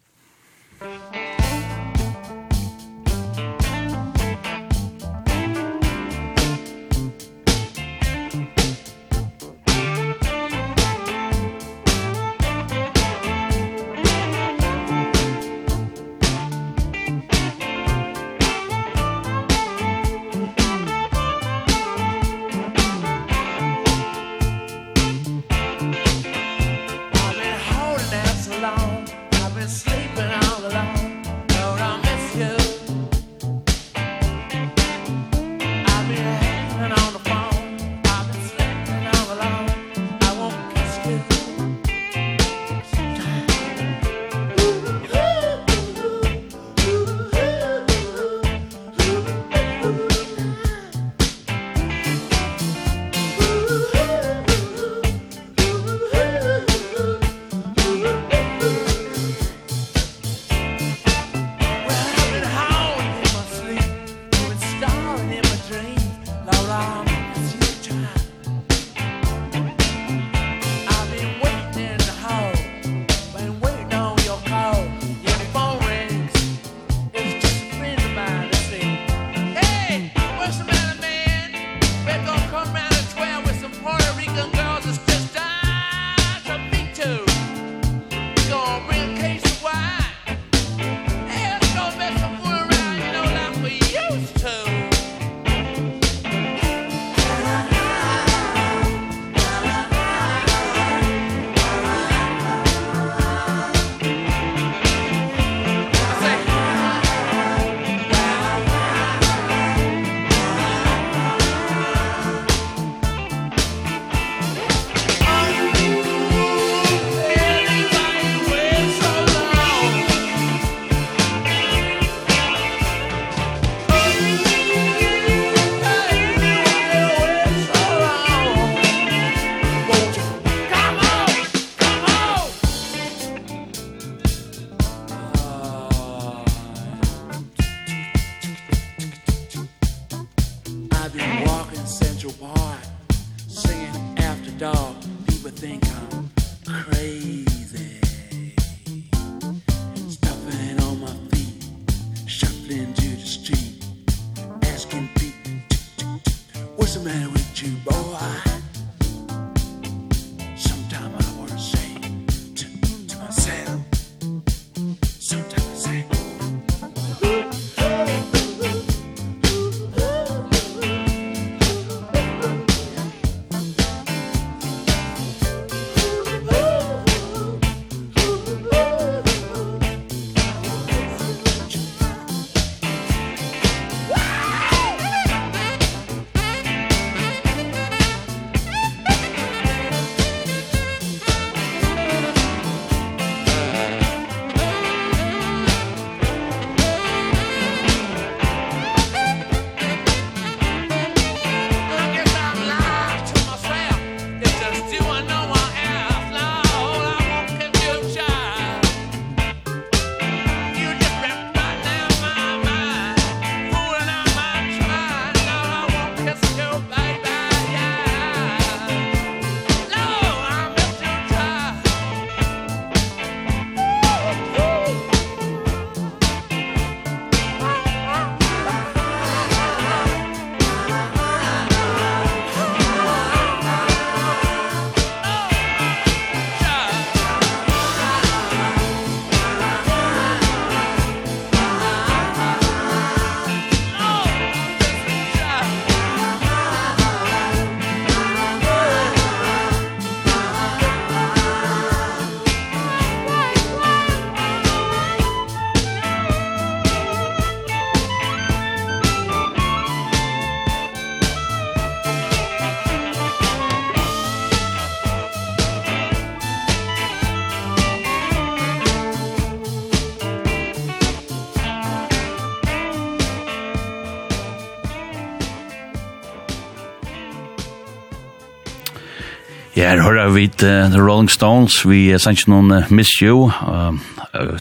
Her hører vi The Rolling Stones, vi er ikke noen uh, Miss You, uh,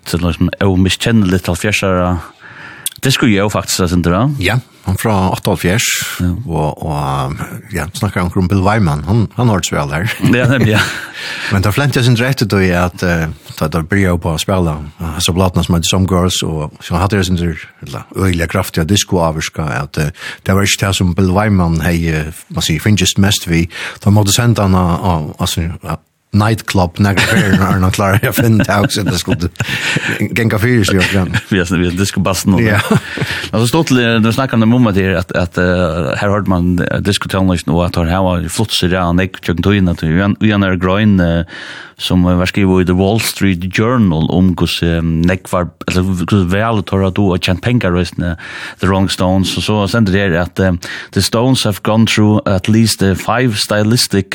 til noe som er jo miskjennelig til fjersere. Det skulle jeg jo faktisk, synes du da? Ja, han fra 88, ja. og, og ja, snakker han om Bill Weiman, han, han har hørt spille her. Ja, nemlig, ja. *laughs* Men det er flent jeg synes rett til i at uh, da blir jeg på å spille uh, så blatna som heter Some Girls, og så hadde jeg sinter, eller øyelig kraftige disco-averska, at uh, det var ikke det som Bill Weimann hei, uh, man sier, finnes mest vi, da måtte sende han, altså, uh, nightclub när jag är när jag klarar jag finn det också det skulle gänga fyra sig också. *laughs* Vi är vi det skulle basta nu. Ja. Alltså stod det snackar snackade om mamma där att att här hörde man diskuterar nu att här var flott så där och jag tog in att vi är en groin som var skrivet i The Wall Street Journal om hur neck var alltså hur väl tar du och tjänt pengar resten The Rolling Stones och så sen det är att the Stones have gone through at least five stylistic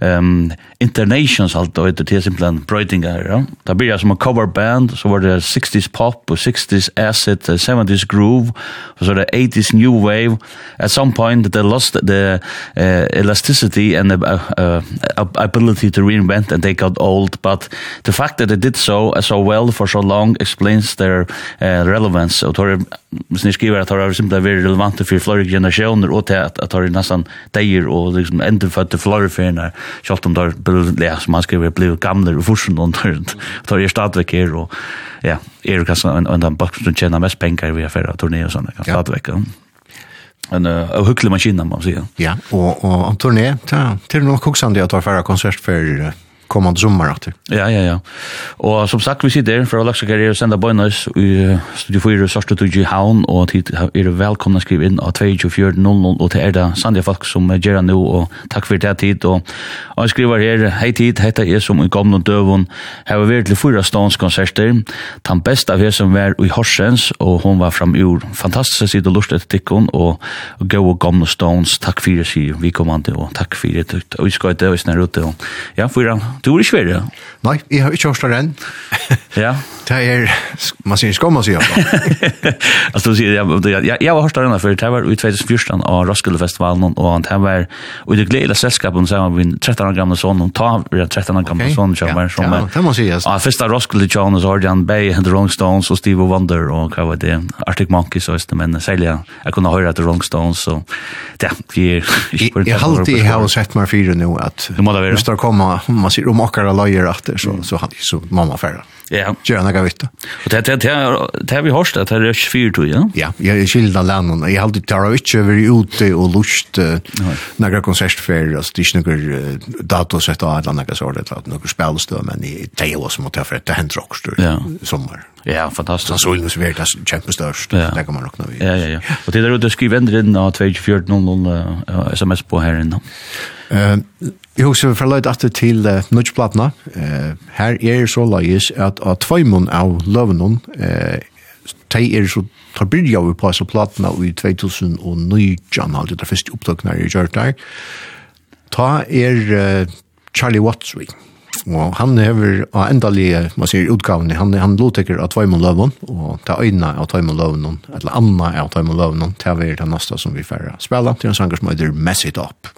um international Temptations allt och det är simpelthen bröjtingar. Ja? Det blir som en coverband, så var det 60s pop och 60s acid, 70s groove, och så det 80s new wave. At some point they lost the uh, elasticity and the uh, uh, ability to reinvent and they got old, but the fact that they did so uh, so well for so long explains their uh, relevance. Och tar är ni skriver att det är simpelthen väldigt relevant för flera generationer och till att det är nästan dejer och liksom ändå för att det flera för när kjallt om det som man skriver väl bli gamla och forsen och tar ju stadväck här och ja, är det kanske en en box som tjänar mest pengar vi har för att turné och sånt kan stadväck. En uh, hygglig maskin man säger. Ja, och och en turné, det är nog också det att ta förra konsert för kommande sommar åter. Ja, ja, ja. Och som sagt, vi sitter för att läxa karriär och sända bönnes i Studio 4 Sörsta Tudji Havn och tid är välkomna skriva in av 2400 och till er det sandiga folk som är gärna nu och tack för det här tid. Och jag skriver här, hej tid, hetta är som i gamla dövon här var vi till fyra stanskonserter den bästa av er som var i Horsens och hon var fram ur. Fantastiskt sida och lust etter tikkon och gå och gamla stans, tack för det vi kommande och tack för det och vi ska inte och snära ute och ja, fyra Du er ikke verre. Nei, jeg har ikke hørt det enn. *laughs* ja. Det er, man *laughs* sier skamma sier jeg. altså, du sier, jeg, jeg, jeg var hørt det enn før, det var i 2014 av Roskilde Festivalen, og det var, og det gledelige selskapet, så var min 13 år gamle son, og ta vi 13 år gamle son, som var, som var, det må sies. Ja, første Roskilde Tjone, så hørte han Bay, The Rolling Stones, og Steve Wonder, og hva var det, Arctic Monkeys, og men særlig, jeg kunne høre The Rolling Stones, og ja, vi er ikke på det. Jeg har alltid sett meg fire nå, at, nu må det være. Hvis det kommer, man sier, om akkara løyer at det, så, så, han, så må man færre. Ja. Gjør han ikke vitt. Og det, det, det, det har vi hørt, det er ikke fyrt, ja? Ja, jeg er skilda lennom. Jeg har alltid tar ikke vært ute og lust uh, några konsertfer, altså det er ikke noen datosett av eller noen sånt, eller noen spelstøv, men i det er også måtte jeg for det hender også ja. sommer. Ja, fantastisk. Så solen som er det kjempestørst, ja. det kan man råkne vi. Ja, ja, ja. Og det er jo det skriver endre inn av 2400 sms på her inne. Eh, jeg husker fra løyt at til uh, Nudgeplatna. Eh, her er så løyes at, at tvøymon av løvnene, eh, de er så tar byrja vi på seg platene i 2009, alt det første opptøkene jeg gjør der. Ta er uh, Charlie Wattswick, og han hever av uh, man sier utgavene, han, han lovtekker av Tvøymon Løvn, og ta øyne av Tvøymon Løvn, eller Anna av Tvaimon Løvn, ta vi det neste som vi får spela, til en sanger som heter Mess It Up.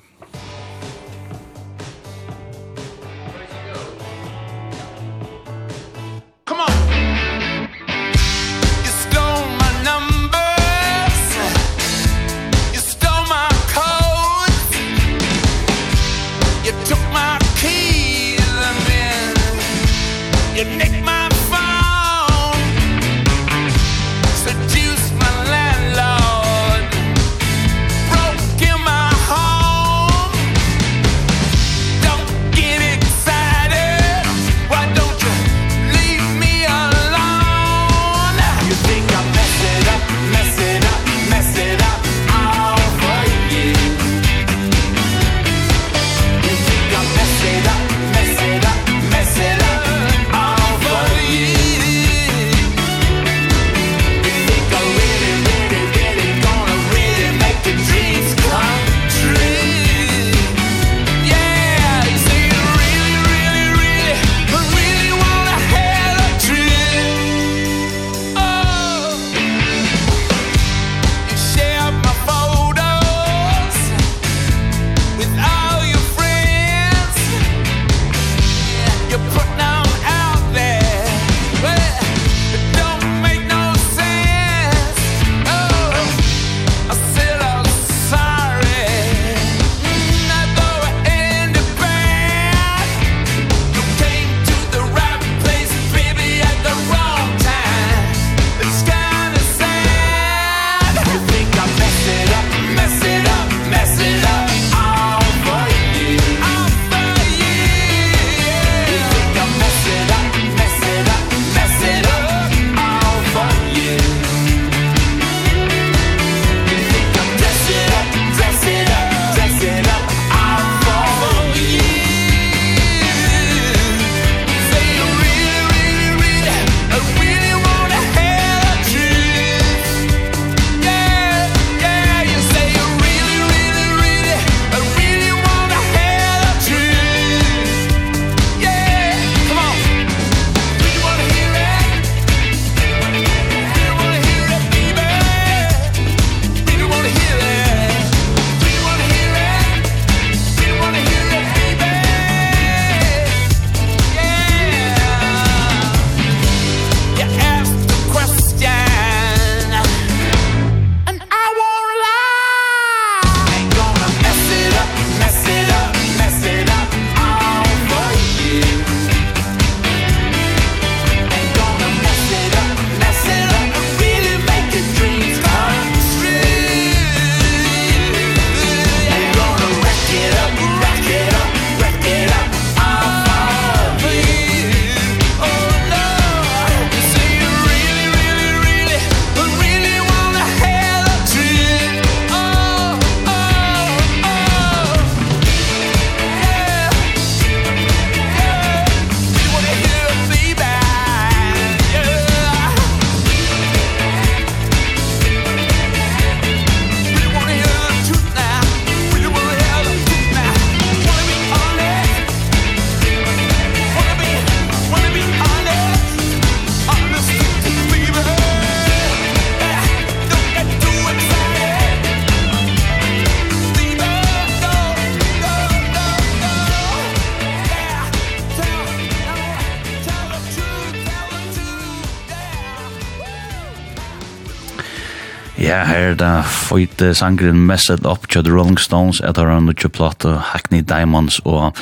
det fyte sangren Messed Up til The Rolling Stones, et har han nukkje platt Hackney Diamonds, og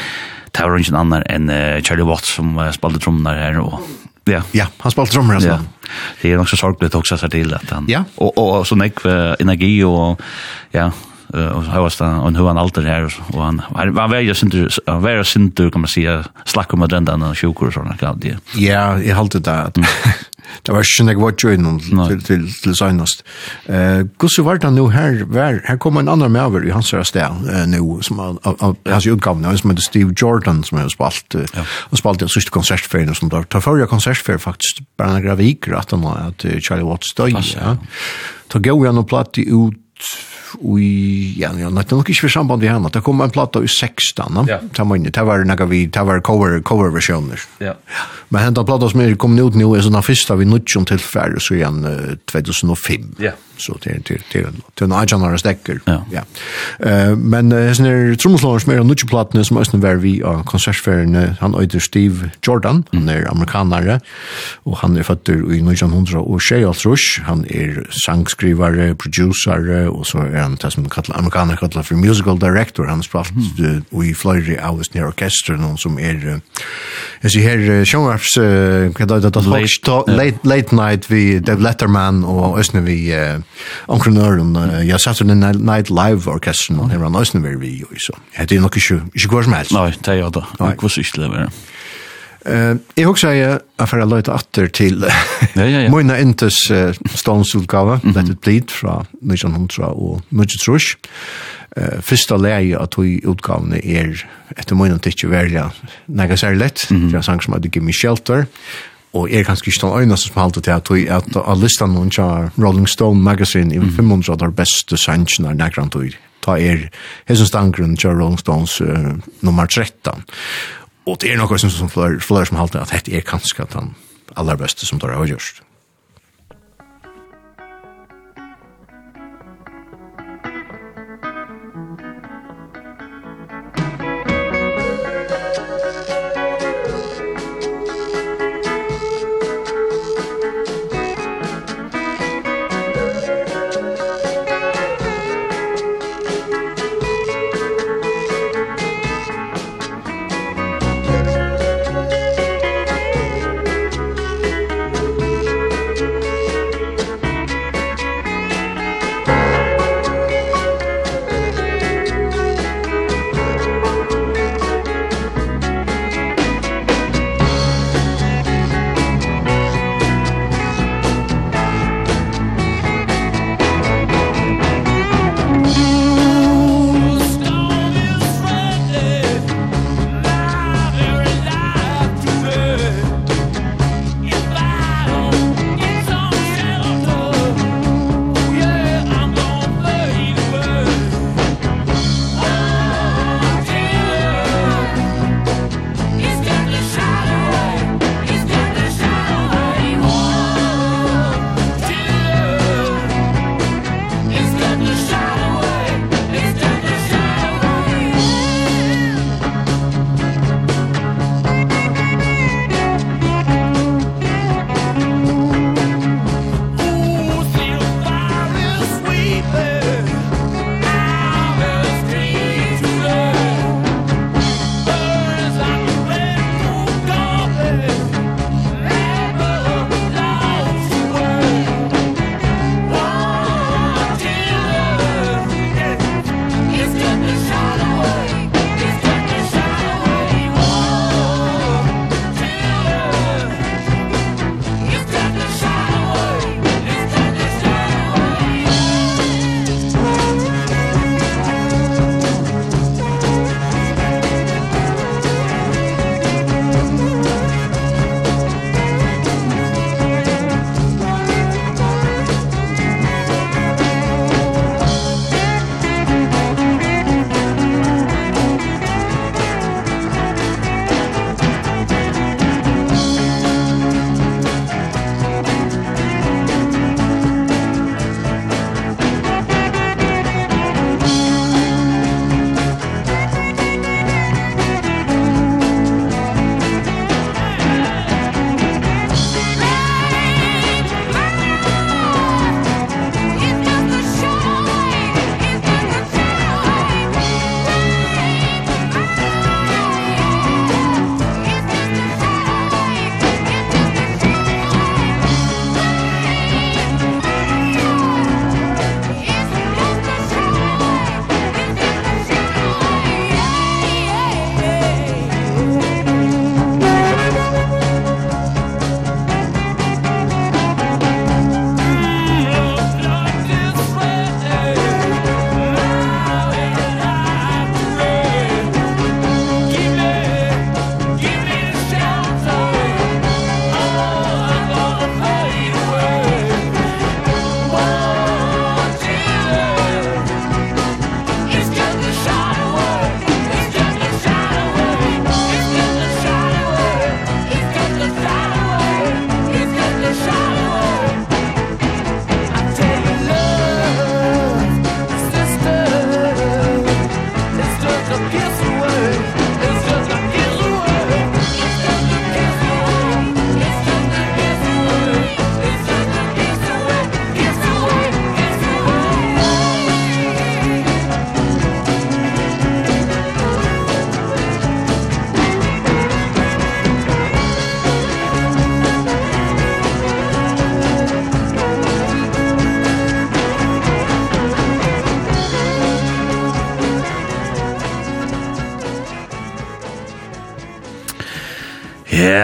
det var ingen annan enn Charlie Watts som spalte trommene her, og Ja. Ja, han spalte trommer altså. Ja. Det er nok så sorgligt også så til at han. Ja. Og og så nek energi og ja, og så var stan og hur han alltid här och han han var ju synte han var synte kan man säga slack om den där sjukhus och såna grejer. Ja, jeg hållte det där det var ikke nek vart jo innom til, til, til søgnast. Uh, Gussi var det nå her, var, her kom en annan med over i hans her sted uh, nå, som hans utgavne, som heter Steve Jordan, som har spalt, uh, ja. og spalt den siste konsertferien, som da, ta forrige konsertferien faktisk, bare en graviker, at han har at Charlie Watts døg, ja. Ta gav jeg noen platt ut ui, ja, ja, det er nok ikke for samband vi henne. Det kom en platta i 16, ja. ta minne, det var några vi, det var cover, cover versjoner. Ja. Men henta platta som er kom ut nu, er sånn den vi nutjon til tilfære, så igjen 2005. Ja så det är till till till en ajan några stäcker. Ja. Eh men det är trumslångare som är en nutch platna som måste vara vi av konsertfärden han heter Steve Jordan, han är amerikanare och han är född i 1900 och tjej han är sangskrivare, producer och så är han det som kallar amerikaner kallar för musical director. Han spelar mm. i Florida Alice Near Orchestra någon som är jag ser här showups kan det det late late night vi Dave Letterman och Ösne vi entreprenøren, jeg satt under Night Live orkestren, og her var nøysen vi vi, og så. Det heter nok ikke, ikke hva som helst. Nei, det er jo da. Jeg var ikke det mer. Jeg husker jeg, jeg får løyte atter til ja, ja, ja. *laughs* Moina Intes ståndsutgave, Let It Bleed, fra 1900 og 1900. Eh första läge att vi utgavne är efter månaden tycker välja några särligt för en sang som hade Gimme Shelter og er kanskje ikke den øyneste som halte til at at av listan noen tja Rolling Stone Magazine i 500 av beste sannsjene er nekran tog ta er hessens dangren tja Rolling Stones uh, nummer 13 og det er noe som, som flere, flere som halte at dette er kanskje den aller beste som tar avgjørst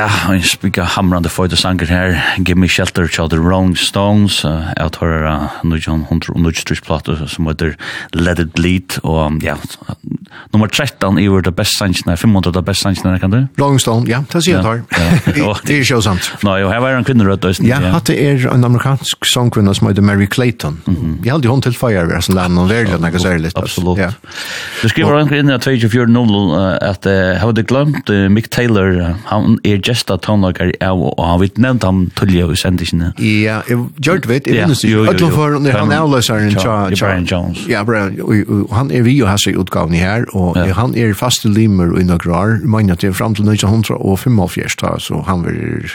Ja, en spika hamrande føyde sanger her. Give me shelter, tja the Rolling Stones. Jeg tar her Nujan 100 og Nujan Plato som heter Let It Bleed. Og ja, Nummer 13 i vårt best sannsjene, 500 av best sannsjene, kan du? Rolling Stone, ja, det sier jeg tar. Det er jo sant. Nå, jo, her var en kvinne rødt øyne. Ja, at det er en amerikansk sangkvinne som heter Mary Clayton. Jeg heldig hun til fire, vi har sånn lærne og verden, jeg kan si litt. Absolutt. Du skriver en kvinne av 24.00 at jeg hadde glemt Mick Taylor, han er gesta tonlager av, og han vet nevnt ham tullige i sendisene. Ja, jeg gjør det, jeg minnes det. Øtlund for, han er avløseren, Brian Jones. Ja, Brian, og han er vi og hans utgavene her, og og ja. han er faste limer i några år, men til fram til 1975, da, så han vil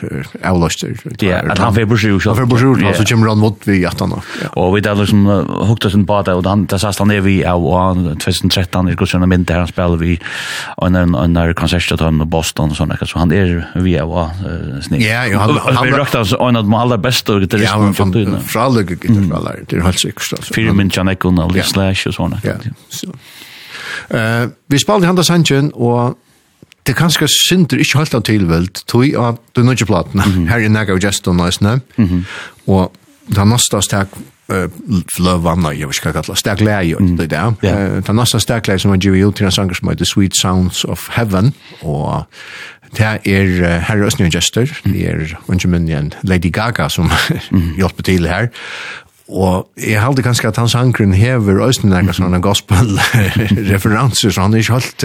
avløster. Ja, at han var brosjur. Han var brosjur, så kommer han mot vi at han. Og vi der liksom hukte sin bada, og han, det sast han er vi av, og han 2013 er kursen mynd der han spiller vi og en en konsertstøtten i Boston og sånne, så han er vi av og snill. Ja, jo, han Og vi røkta oss en av de aller beste gitarristene. Ja, han var fraløk gitarristene, det er helt sikkert. Fyre mynd Janekon og Lee Slash og sånne. Ja, så. Uh, vi spalte handa sanjen, og det er kanskje synder ikke holdt av tilveld, tog av du nødje platene, mm -hmm. her i Naga og Gesto Nøysene, mm -hmm. og det er næsta stak uh, løvanna, jeg vet ikke hva kallar, stek leie, mm. det er det. Yeah. Uh, det er næsta stak leie som var givet ut til en sanger som heter Sweet Sounds of Heaven, og det er uh, herre Østnjøn Gjester, det er unge minn en Lady Gaga som mm. *laughs* hjelper til her, Og jeg halde kanskje at hans ankren hever Øystein Lega sånne gospel-referanser, så han er ikke helt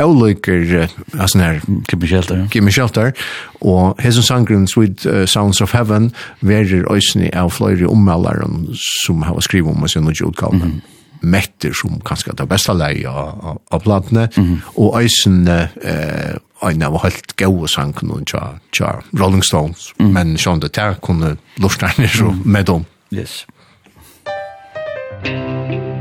avløyker av sånne her... Gimme Shelter. Gimme Shelter. Og hessens ankren Sweet Sounds of Heaven verer Øystein av flere ommelderen som har skrivet om oss i utgave. utgavene. Metter som kanskje er det beste leie av av platene, og Øystein en av helt gode sangen tja Rolling Stones, men sånn det der kunne lortene med dem. Yes. Yes.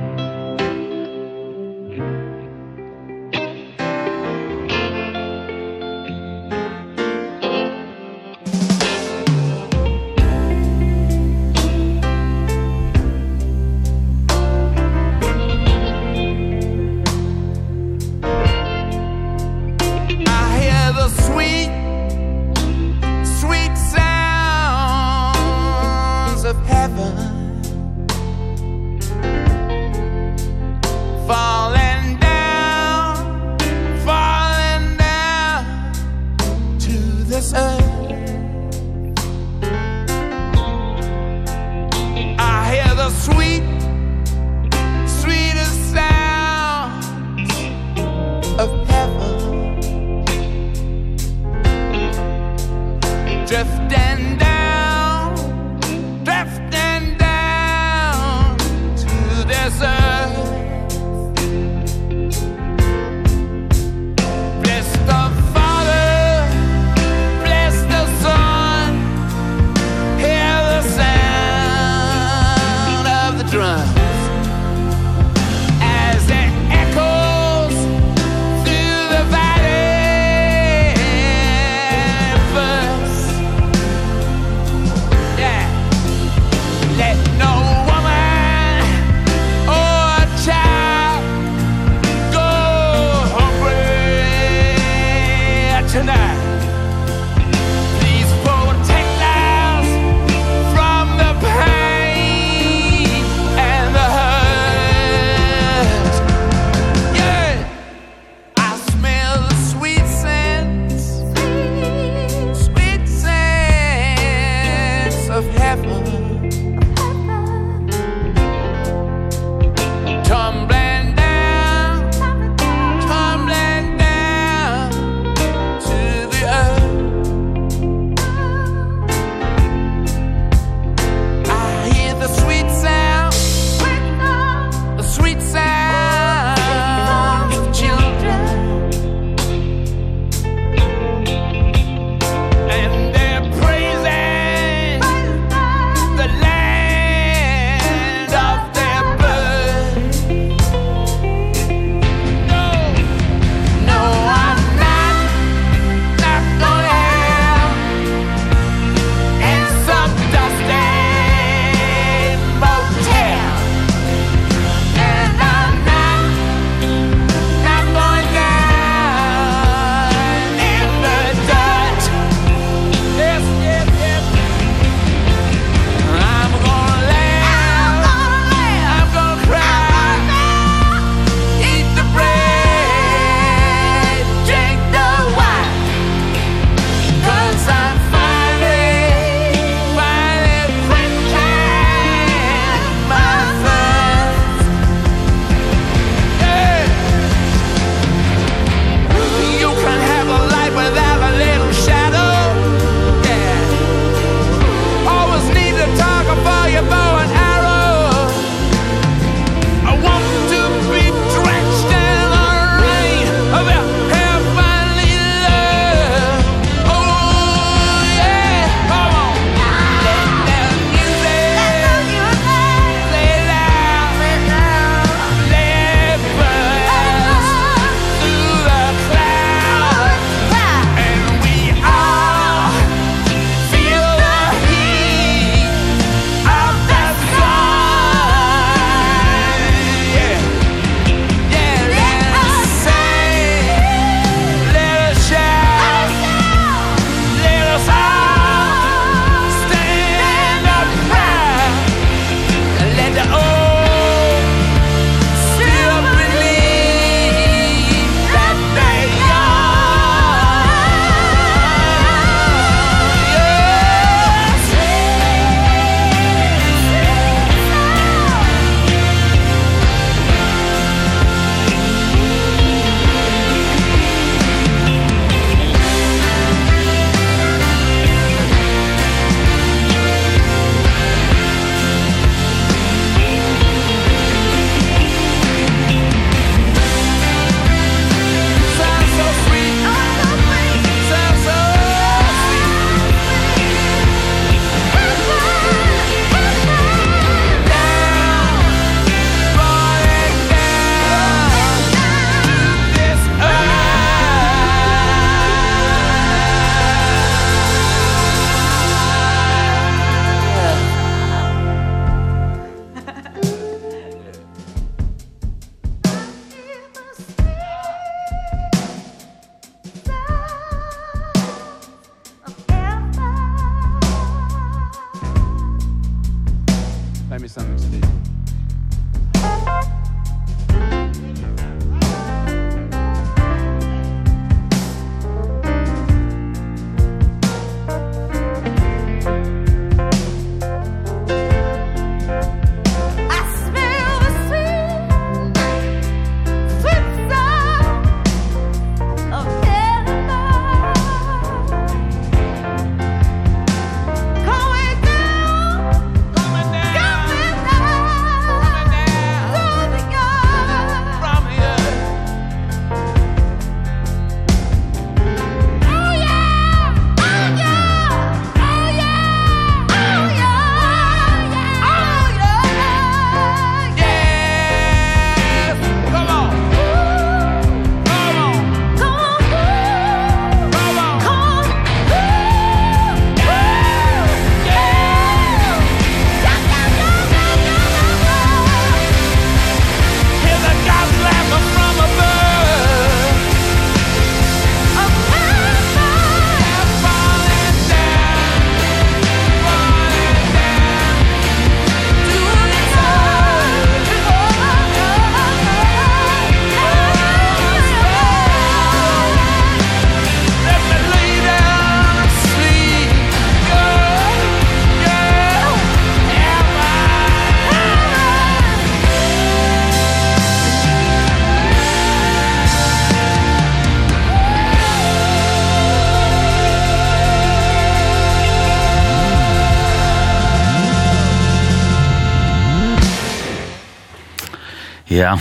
Ja,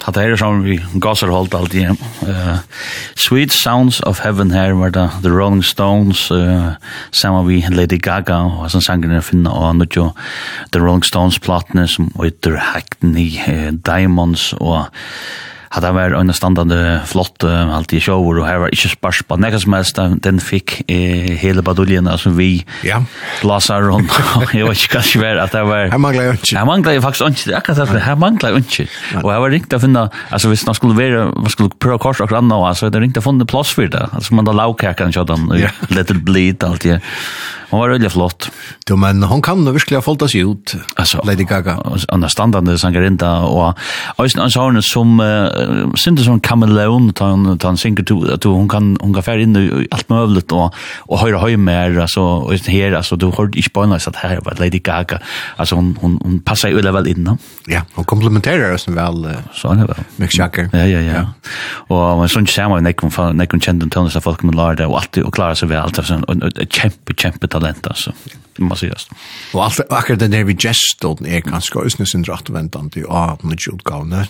Hat det schon som vi gasser holdt alt igjen. Uh, Sweet Sounds of Heaven her var det The Rolling Stones, uh, sammen vi Lady Gaga, og sånn sangerne jeg finner, og nå jo The Rolling Stones-platene som their hekten uh, Diamonds, og hat det var en standande flott uh, alt i shower, og her var ikke spørsmål, nekka som helst, den fikk uh, hele baduljen som vi ja slasa rundt. Jeg vet ikke kanskje var, at det var... Her manglet jeg ikke. Her manglet jeg faktisk ikke. Akkurat det. Her manglet jeg ikke. Og jeg var ringt å finne... Altså, hvis man skulle være... Man skulle prøve kors og grann nå, så er det ringt å finne plass for det. Altså, man da lavkakken, sånn, og little bleed, alt det. Hon var väldigt flott. Jo, men hon kan nog verkligen folta sig ut. Alltså Lady Gaga. Understandande sangarinta och alltså en sån som uh, synte som kameleon tan tan synker to att hon kan hon kan färd in i allt möjligt och och höra höj mer alltså och här alltså du hörde ich på att här var Lady Gaga. Alltså hon hon, hon passar ju väl in. No? Ja, hon komplementerar oss väl. Uh, så är det väl. Mick Jagger. Ja, ja, ja. Och man sån samma när kom när kom kände tonen av folk med Larda och allt och klara sig väl allt så en kämpe kämpe talent alltså. Det måste sägas. Och allt akkurat den där vi just då är ganska ösnes en rätt väntan till att med Jude Gavne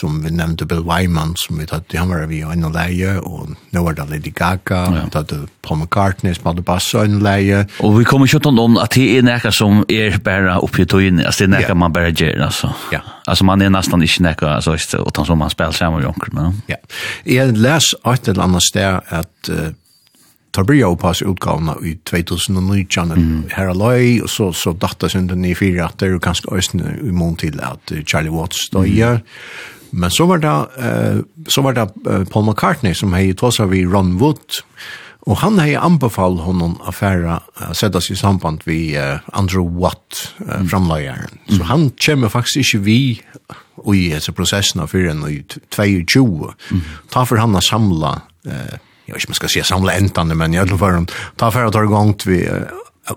som vi nämnde Bill Wyman som vi hade han var vi i en läge och nu var det Lady Gaga och tatt Paul McCartney som spelade bass och en läge. Och vi kommer ju inte om att det är näka som är bara uppe i tojen alltså det näka man bara ger alltså. Ja. Alltså man är nästan inte näka alltså utan som man spelar samma jonker men. Ja. Jag läs åt eller annat ställe att tar pass utgavna i 2019 mm. her alai, og så, så datta synden i fyra at det er ganske øyne i mån til at Charlie Watts døye. Mm. Men så var det, uh, så var det Paul McCartney som hei av vi Ron Wood, Og han hei anbefall honom a uh, setta sig i samband vi uh, Andrew Watt, uh, framløyaren. Så han kommer faktisk ikke vi og i hese prosessen av fyrir i 22. Mm. Ta for han a samla uh, jag vet inte man ska säga samla äntande men i alla fall ta för att ta igång vi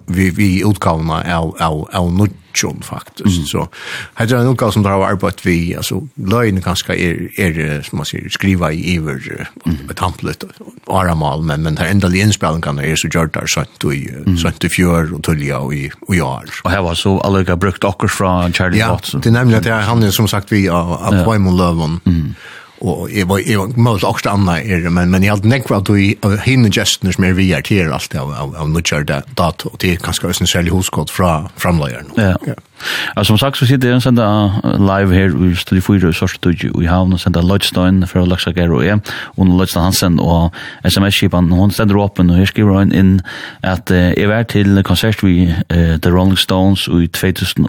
vi vi utgavna av av av nutjon faktiskt mm. så hade jag något som drar var arbetat vi alltså löjen kanske är är som man säger skriva i över ett template aramal men men här ända inspelningen kan är så gjort där så att du så att du fjör och tulja och i och jag och här var så alla brukt ocker från Charlie Watson. det nämligen att han är som sagt vi av Boymon Löven mm og jeg var jeg var most også anna er men men jeg hadde nekva at vi hinne gestene som er vi er til alt av av nutjar dato og det er kanskje også en særlig hoskott fra framleieren. Ja. ja. Ja, som sagt så sitter jeg sender live her i Studio 4 i Sørstudio i Havn og sender Lodstein fra Løksager og jeg og Lodstein Hansen og SMS-kipan hun sender åpen og her skriver hun inn at jeg var til konsert vi The Rolling Stones i 2016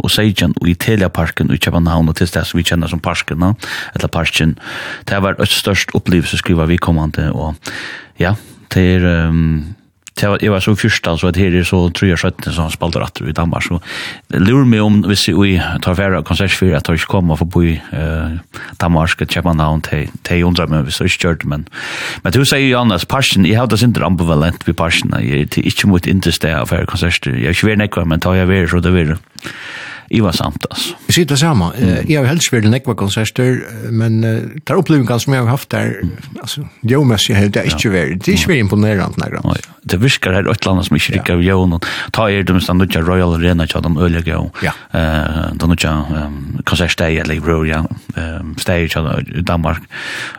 og i Telia Parken i København og til steds vi kjenner som Parken eller Parken. Det var et størst opplevelse skriver vi kommande og ja, det er um, til jeg var så fyrstan, så at her er så 3-17 som spalter atter i Danmark, så lurer meg om hvis vi tar færre konsertsfyrer, at jeg ikke kommer for å bo i Danmark, at kjøper navn til jeg undrer meg hvis jeg ikke gjør det, men men du sier jo annars, parsen, jeg har det sindre ambivalent ved parsen, jeg er ikke mot interest av færre konserter, jeg er ikke veldig nekva, men tar jeg vær, så det vær, i var samt alltså. Vi sitter samma. Mm. Jag har helst spelat nekva konserter men där upplevelsen som jag har haft där alltså jag måste helt det är inte väl. Det är svårt imponerande några. Ja. Det viskar här ett land som inte rikar av Jon ta er de stannar ju Royal Arena chat de öliga gå. Eh De nu jag eller i stage i Danmark.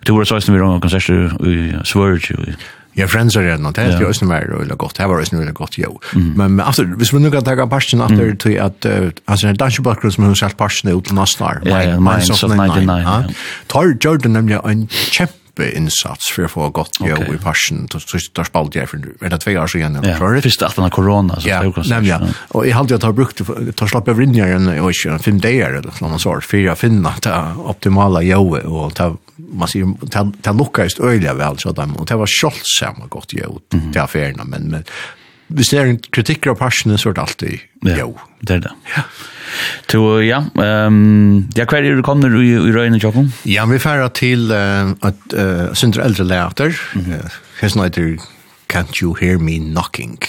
Det var så som vi rånade konserter i Sverige Ja, friends are not. det är ju også mer eller gott. det var også veldig gott jo. Men after, hvis vi nu kan tenke parsten after, til at, altså, det er ikke bakgrunn som hun selv passion ut til ja, Minds of 99, tar Jordan nämligen en kjempe insats för att få gott jo i parsen, da spalte jeg for, er det två år sedan. ja, første at han har korona, så det er. Ja, och jeg hade jag tar brukt, ta slapp av rinjeren, och ikke fem dagar eller noe sånt, för jag finna det optimala jo, och ta man sier, det lukka ist øyelig vel, så dem, og det var kjoldsam og godt ut til affærene, men, men hvis det er en kritikker av passionen, så er det alltid jo. det er det. Ja. Så ja, um, ja hver er du kommer i, i røyene, Jokken? Ja, vi færer til uh, at uh, Sindre Eldre Leater, mm -hmm. uh, Can't You Hear Me Knocking?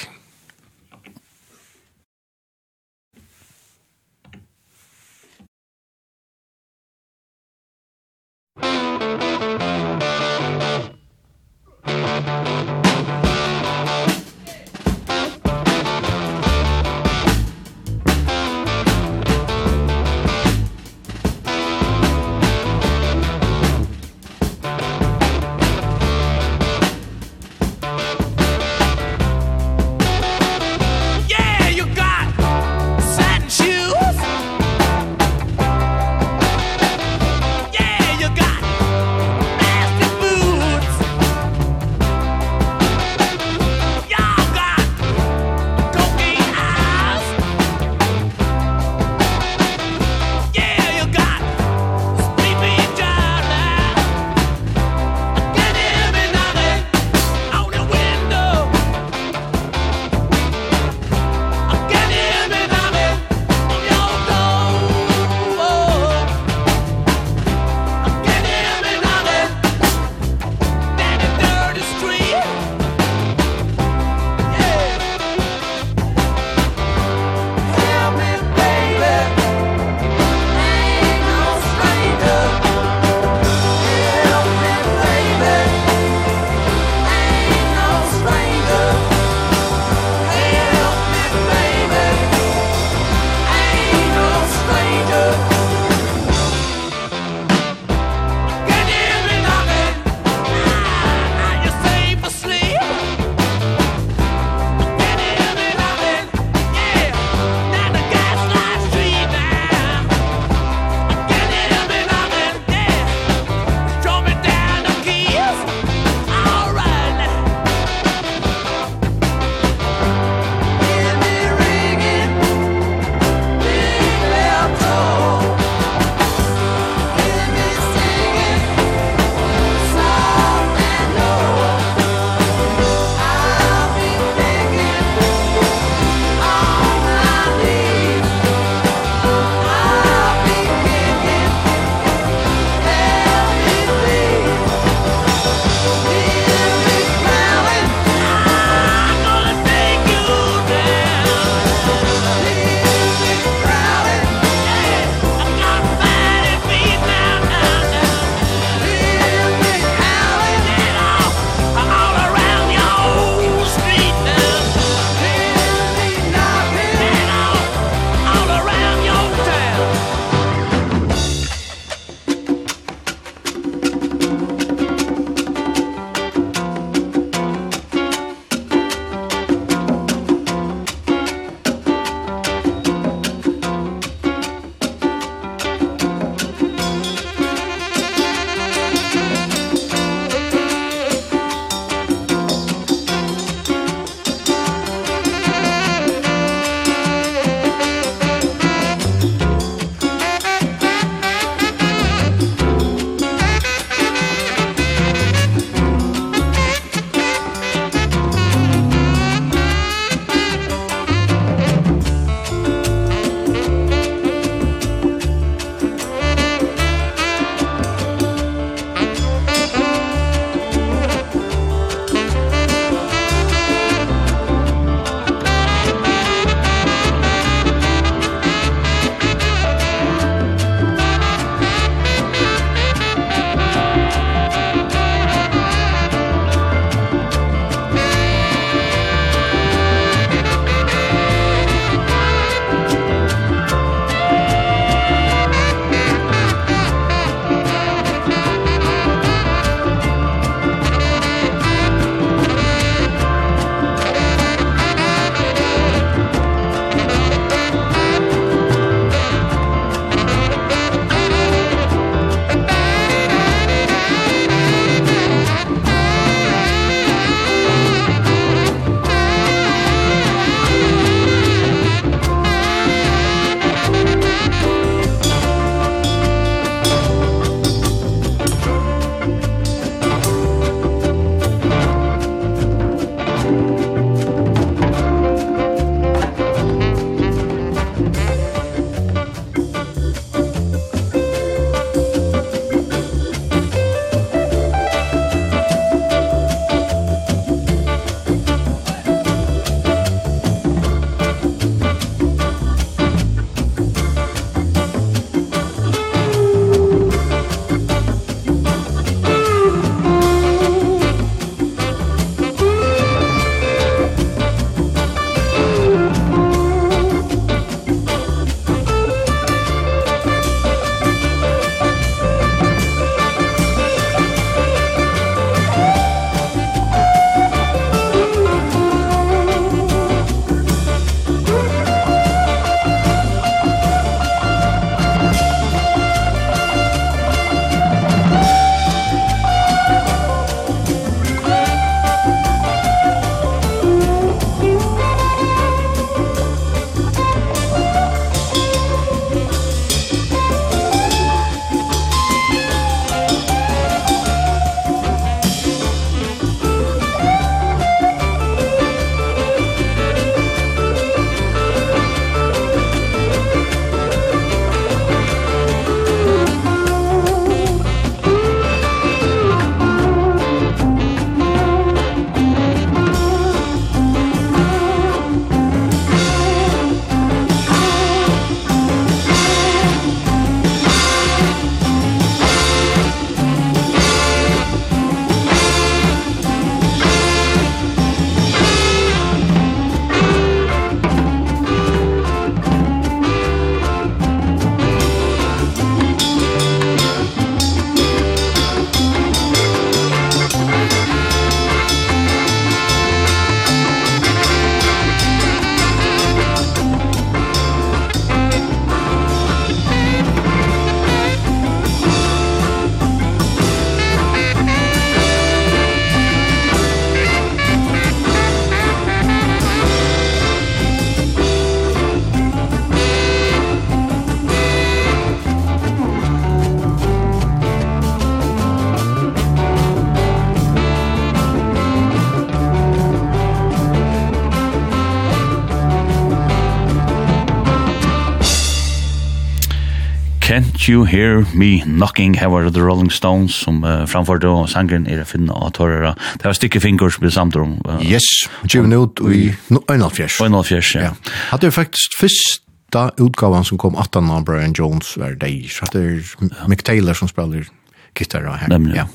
Got You Hear Me Knocking Her var the Rolling Stones som uh, framførte og sangren er å finne av tørra. Det var stykke finger som vi samt om. Uh, yes, June ut i Øynalfjers. Øynalfjers, ja. Hadde jo faktisk første da utgavan som kom 18 av Brian Jones var det, så hadde Mick Taylor som spiller gitarra her. Nemlig, ja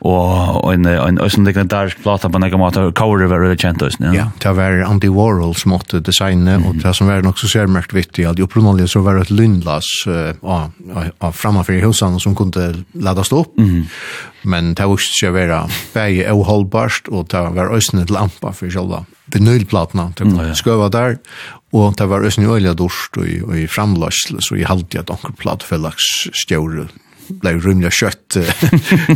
og en en en legendarisk plata på några måter cover över det kända ja. Ja, det var Andy Warhol som åt designa og det som var nok så særmerkt vittig, at att uppenbarligen så var ett lindlas ja av framför husan som kunde laddas upp. Men det var ikke ju vara bæg og hållbart og det var ösnet lampa for själva vinylplatna typ mm, ja. skøva der og det var øsn i olja dorst og i, og i framløsle så i halvtid at onkel platfellaks stjåre ble rymlig kjøtt,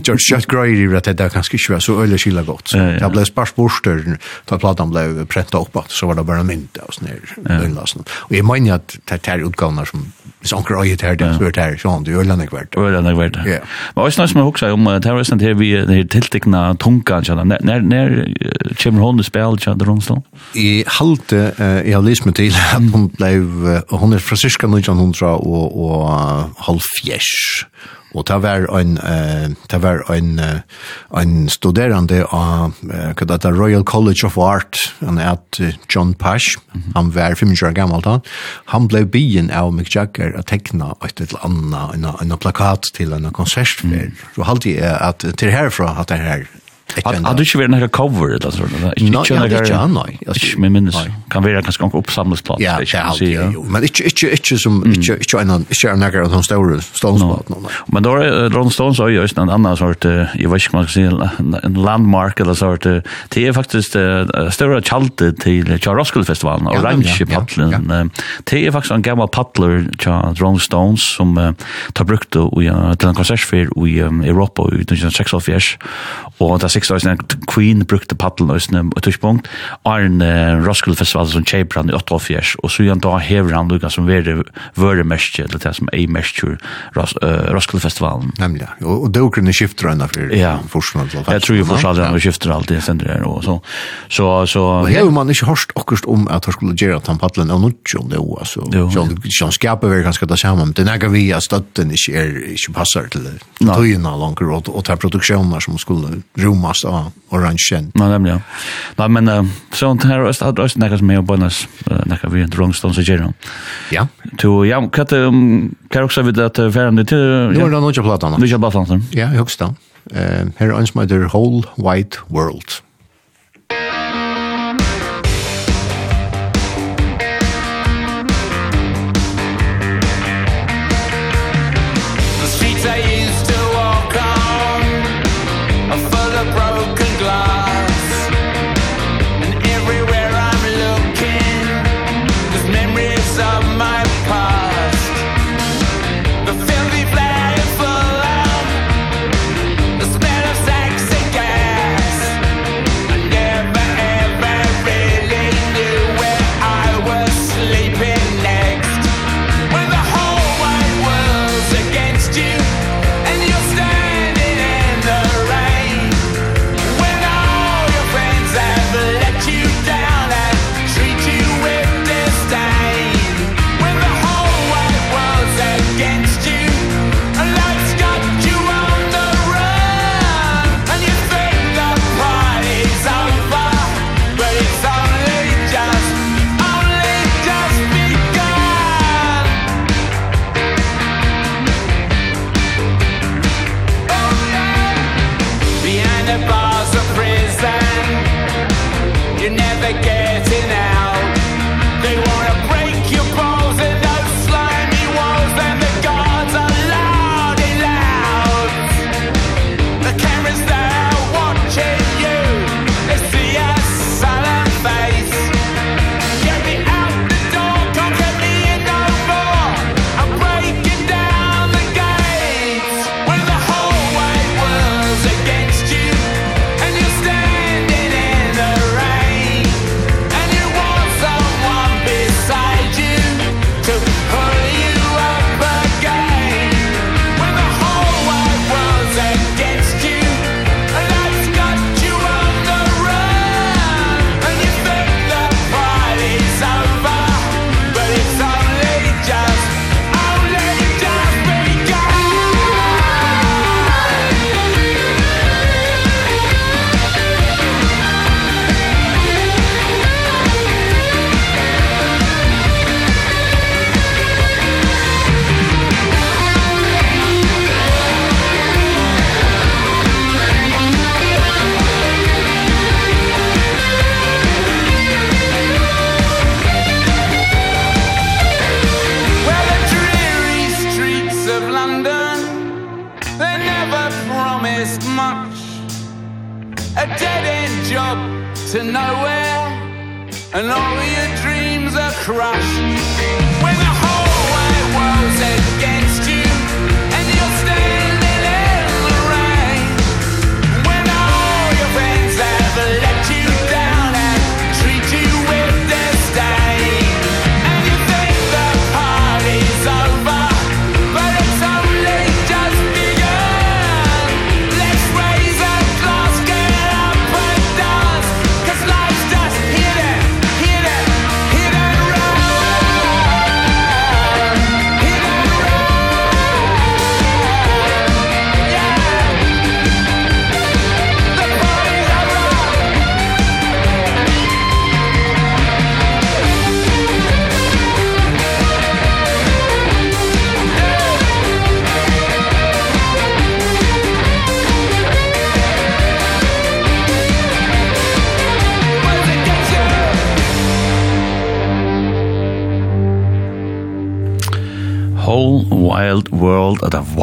kjørt *laughs* kjøtt grøyr i at det kanskje ikke var så øyelig skille godt. Så det ble spars borster, da platan ble prentet opp, så var det bare mynd av sånne her Og jeg mener at det er utgavene som, hvis anker øyet her, det er her, sånn, det er øyelig nekvært. Øyelig nekvært, ja. Men også når man husker om, det var også det vi er tiltekna tunga, når kommer hun til spil, kjønner hun sånn? I halte, jeg har lyst meg til at hun ble, hun er fra cirka 1900 og halvfjers, Og det var en, uh, det var en, uh, en studerande av uh, det Royal College of Art, han et John Pash, mm -hmm. han var 25 år gammel da, han ble byen av Mick Jagger å tekna et eller annet, en, en plakat til en konsertfer. Mm. Så halte jeg at til herfra at det her Har du ikke vært noen cover eller sånt? Nei, jeg hadde ikke, nei. Ikke med minnes. Kan være ganske ganske oppsamlingsplat. Ja, det er alltid, jo. Men ikke, ikke, ikke som, ikke, ikke en, ikke en av de store stålsplatene. Men da er Ron Stones og just en annan sort, jeg vet ikke hva man skal si, en landmark eller sort, det er faktisk større kjalte til Kjær Roskilde-festivalen, oransje paddelen. Det er faktisk en gammel paddler til Ron Stones som tar brukt til en konsertfyr i Europa i 1946, og det er Essex og Queen brukte paddelen og sånn og tørspunkt. Arn Roskilde Festival som kjøper i 88 og så igjen da hever han lukka som vere vøre mørkje eller det som er mørkje Roskilde Festivalen. Nemlig, og det er skifter enda for ja. forskjell. Jeg tror jo forskjell han skifter alltid sender her og så. Så, så. Og hever man ikke hørst akkurat om at han skulle gjøre at han paddelen er nødt om det jo, altså. Sjøn skaper vi ganske det samme, men det er vi at støtten ikke, er, ikke passer til tøyene langer og, og til produksjoner som skulle roma drammast av orangen. Nei, nemlig, ja. Nei, men uh, sånn her er det også nekka som er på hennes, nekka vi drongstånd som gjør. Ja. To, ja, hva er det også vidt at ferende til? Nå er det noen platene. Noen platene. Ja, høgst da. Her er en som heter Whole White World.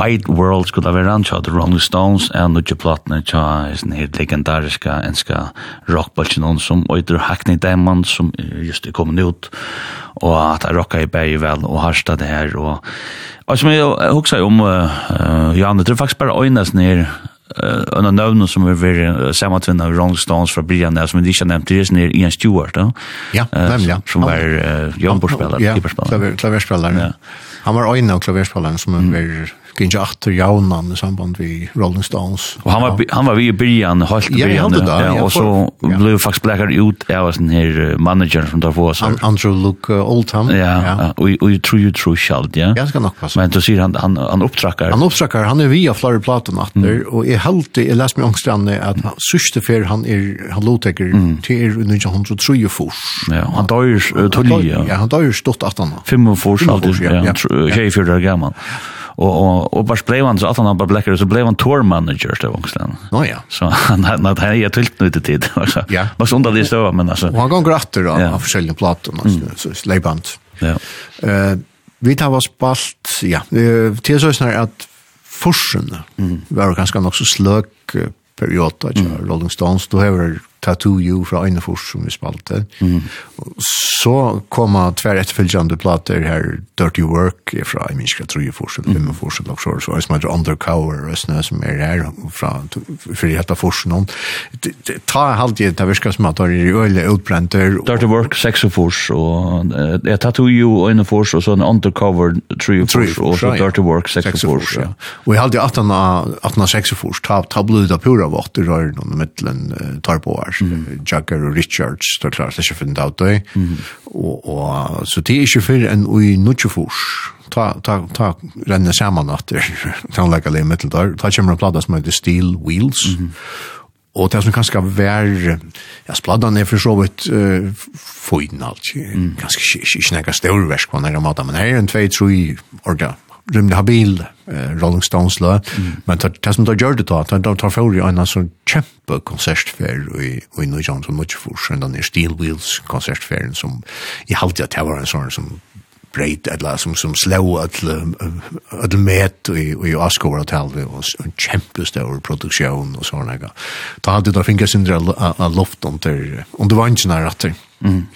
Wide World skulle det være han, tja The Rolling Stones, og nødje platene, tja en helt legendariska enska rockbalsen hon som øyder Hackney Diamond, som just er kommet ut, og at jeg rocka i bæg vel, og harsta det her, og, og som jeg huksa om, uh, Jan, det er faktisk bare øynes nere, eh en annan som är vi samma tvinna Rolling Stones fra Brian där som vi har nevnt, det är Ian Stewart da. Ja, nämligen. Som var Jan Borspelare, Ja, klaverspelare. Han var en av klaverspilleren som var gikk atter jaunan i samband vi Rolling Stones. Og han var, ja. han var vi i byrjan, holdt i byrjan. Ja, det, ja, og så ja. ble faktisk blekkar ut av den her manager som tar på oss. An Andrew Luke uh, Oldham. Ja, ja. Og, og jeg tror jo tror sjalt, ja. Ja, skal nok passe. Men du sier han, han, han opptrakkar. Han opptrakkar, han er vi av flere platen atter, mm. og jeg halte, jeg leser meg ångstrande, at mm. sørste fer han er, han lovtekker mm. til er 1903 fors. Ja, han døyr uh, tulli, ja. Ja, han døyr stått 18. 45, ja, ja, ja, ja, ja, ja, ja, ja, ja, ja, ja og og og bare blev han så at han bare blackare så blev han tour manager til också Nå Ja ja. Så han hade något här jag tilt nu. Ja. Var så under det så men altså. Og han går gratter då av forskjellige plattor alltså så slejband. Ja. Eh vi tar oss bast ja, till så snart forsene mm. var ganske nok så slök period mm. Rolling Stones du har Tattoo You fra Einefors som vi spalte. Mm. Så kom tver etterfølgjande plater her, Dirty Work fra i minska Trujefors, eller Femmefors, eller så, så er det som heter Undercover, og som er her, fra, for i hette Ta halvtid, det virker som at det er øyelig utbrenter. Dirty Work, Sexofors, og ja, Tattoo You, Einefors, og så en Undercover, Trujefors, og så Dirty Work, Sexofors. Ja. Og jeg halvtid 18 av 6 av ta, ta blodet av pura vått i røyren og mittelen tar på her Richards, mm. Jagger og Richards, det er klart, det er ikke funnet av det. Og, og, så det er ikke før enn ui nutjefors, ta, ta, ta renne saman etter *laughs* tannleggelig mitteldar, ta kommer en plada som heter Steel Wheels, mm. Og det som kanskje var, ja, spladdan er for så vidt uh, foiden alt, mm. kanskje ikke, ikke, ikke nekka størversk på nære måte, men her er en tvei, troi, orda, rymde habil uh, Rolling Stones lø, mm. men det som de gjør det da, de tar for i en sånn kjempe konsertfer i, i New Jones og Nutjefors, den denne Steel Wheels konsertferen som i halvtid at det var en sånn som breit eller som som slå all all met og i Oscar Hotel det var en kjempestor produksjon og sånn där. Da hadde då fingrar sin del av loft under under vanchen rätter. Mm.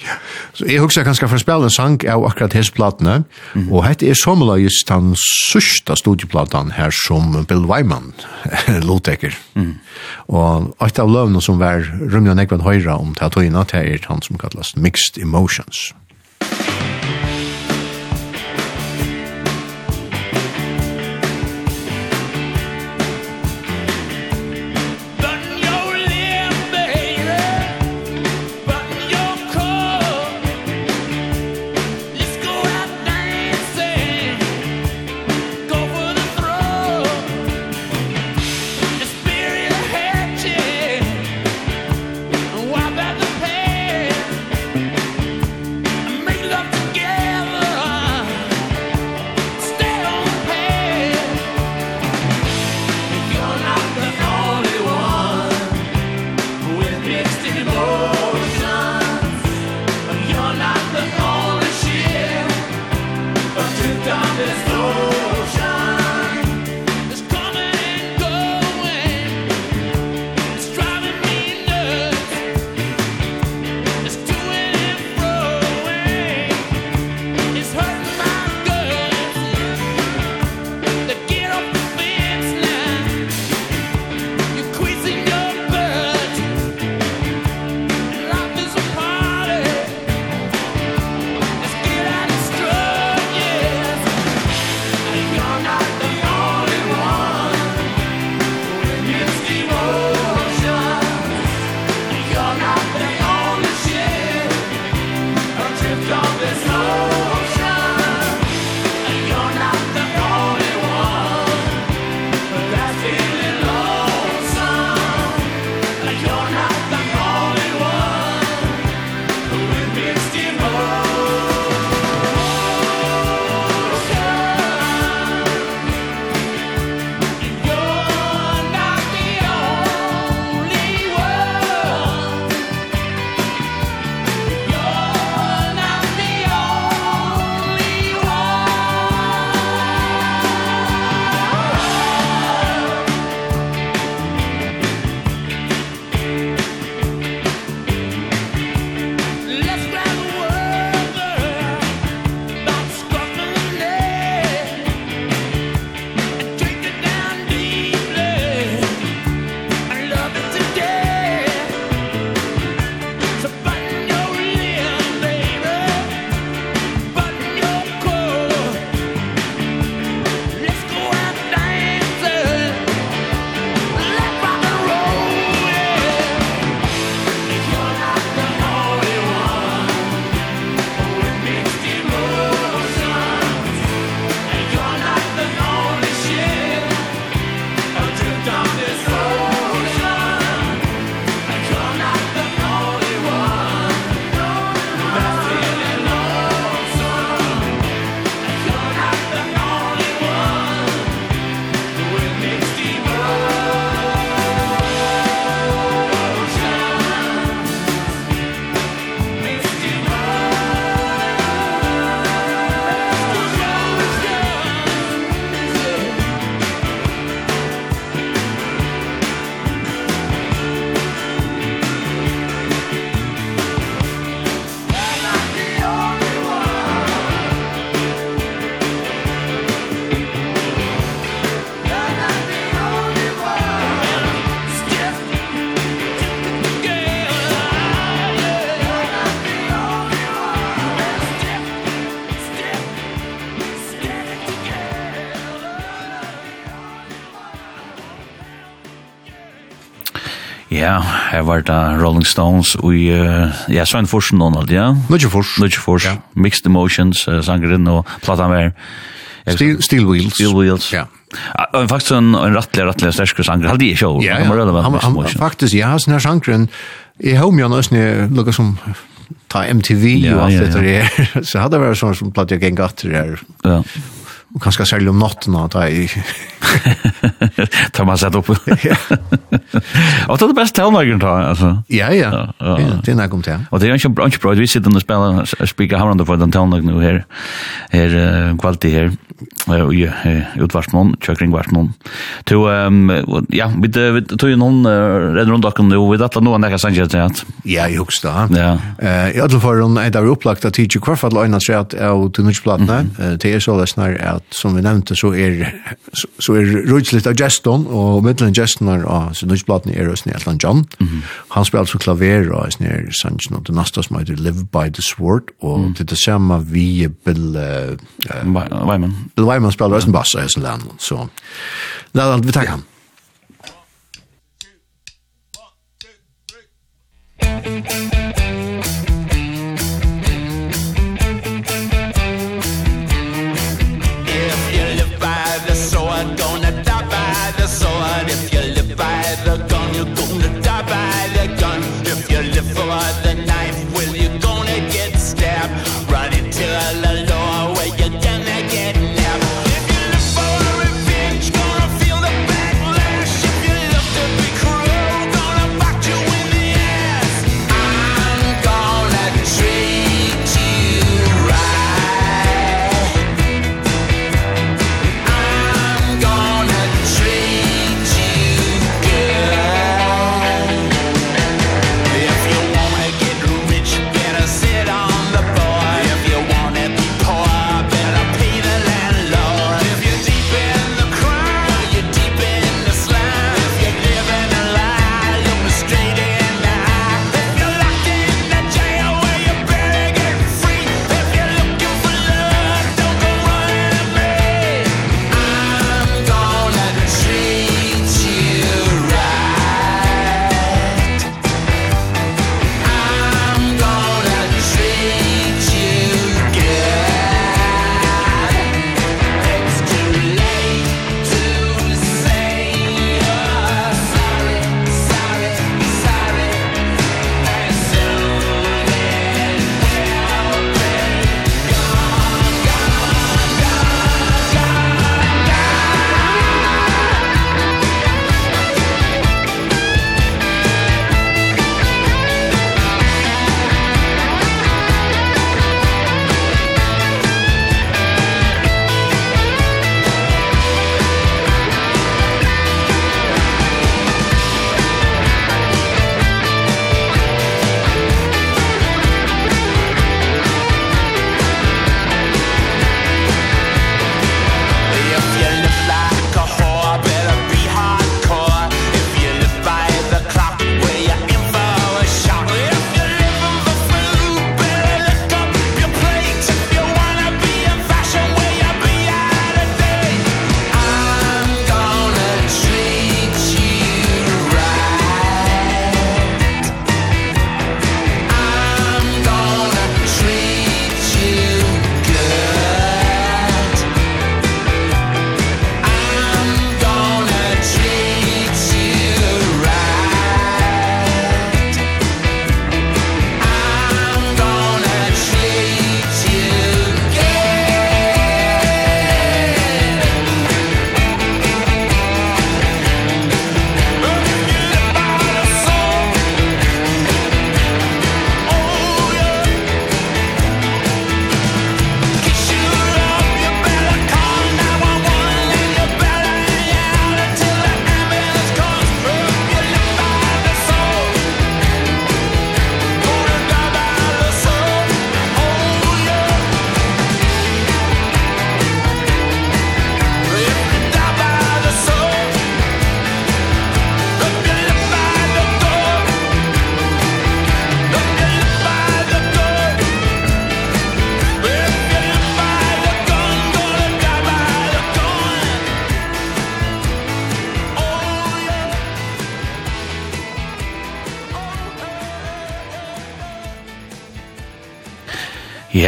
Så jeg husker kanskje for spillet en sang av akkurat hans platene, mm. og hette er sommerløyes den sørste studieplaten her som Bill Wyman *laughs* lotekker. Mm. Og et av løvene som var Rømjan nekvann høyre om teatoina, det er han som kalles Mixed Emotions. Mm. var det Rolling Stones og uh, ja, så en Forsen og alt, ja? Nudge Fors. Nudge Fors, ja. Mixed Emotions, uh, sangeren og platan var... Steel, Steel Wheels. Steel Wheels. Ja. Og faktisk en, en rattelig, rattelig sterske sanger. Halde jeg sjå. Ja, ja. Han, han, faktisk, ja, sånn her sangeren. Jeg har mye nøsne lukket som ta MTV ja, og alt ja, ja. det der. *laughs* Så hadde det vært sånn som platt jeg gikk etter det her. Ja. Og kanskje særlig om natten, da jeg *laughs* Ta man sett upp. Ja. Och det är bäst tälnagren då alltså. Ja ja. Ja, ja. det er är om det. Och det är ju en branch projekt vi sitter och spelar spika hamrande för den tälnagren nu här. Här kvalitet här i utvarsmån, kjøkringvarsmån. To, ja, vi tog jo noen redder rundt dere nå, vi dattla noen nekka sannsyn til at. Ja, i hukst da. Ja. I alle fall er det opplagt at tidsi kvar fall øyna seg at av tunnutsplatene, til er så lesnar at, som vi nevnte, så er så er rutslitt av geston, og middelen geston er av tunnutsplatene er hos Njelland John. Han spiller altså klaver og hos nere sannsyn, og det nasta som heter Live by the Sword, og det er det samme vi Bill Weiman. Bill Weiman Wyman spelar også en bass i Hessen Lennon, så det er alt vi takker ham.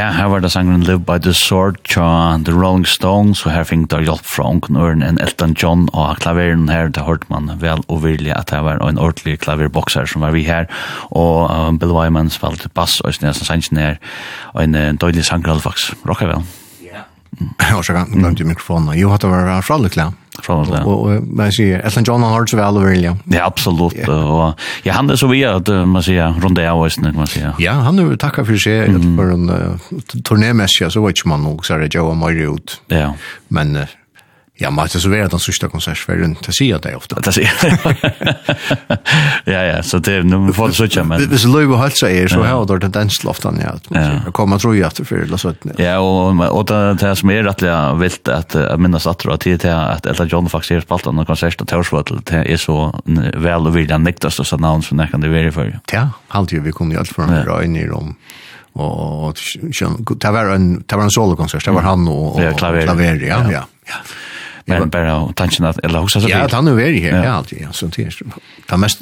Ja, her var det sangen Live by the Sword tja The Rolling Stones, og her fikk det hjelp fra Onken Øren en Elton John, og klaveren her, det hørte man vel og virkelig at det var en ordentlig klaverbokser som var vi her, og um, Bill Wyman spalte bass, og nesten sangen her, og en, uh, døylig sangren faktisk, rocker vel. Ja. *clears throat* Mm. Jeg har ikke mikrofonen. Jo, at det var fra Lykkland så Och man ser Elton John har så väl över ja. Ja, absolut. Och ja, han är så vi att man säger runt där och snack man säger. Ja, han nu tackar för sig för en turnémässig så vet man nog så det Joe Mario ut. Ja. Men Ja, men det så vara den sista konsertfärden, det säger jag dig ofta. Det säger jag ja, så det nu får det såcha men. Det är löv och halsa er så här då det dans loftan ja. Jag kommer tror jag att för det så. Ja, och och det det som är rätt jag vilt att minnas att dra till till att Elta John faktiskt är spalt någon konsert och Torsvall det är så väl och vilja nektas så namn som jag kan det vara för. Ja, halt ju vi kunde ju allt från dra in i dem och det var en det var en solokonsert det var han och klaver ja ja ja Men bara tanken att eller husa så. Ja, han är väl här. Ja, alltid. Ja, sånt här. Det mest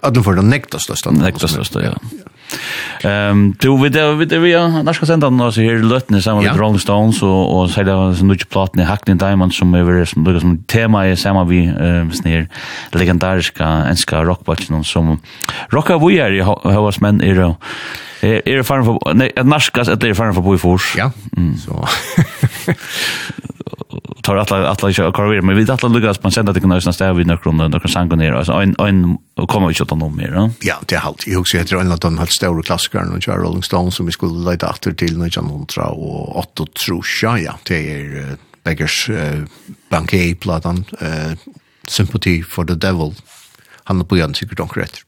att för den näktaste stan. Näktaste ja. Ehm, du vet vi vi när ska sända den så här lötne samma med Rolling Stones och och så där så mycket plattor i Hackney diamond som är som det som tema är samma vi ehm snär legendariska enska rockbatchen som rocka vi är hos men är det är det fan för nej, norskas att det är fan för boyfors. Ja. Så *laughs* tar alla alla kör kör men vi vet alla lugas man sända det kan nästan stäv vid några kronor några sank ner alltså en en kommer vi ju utan mer då ja det är halt. Jag också heter en av de helt stora klassikerna och Charles Rolling Stones som vi skulle leta efter till när John Ultra och Otto Trusha. Ja det är Beggars bankier platan sympathy for the devil. Han på igen tycker de rätt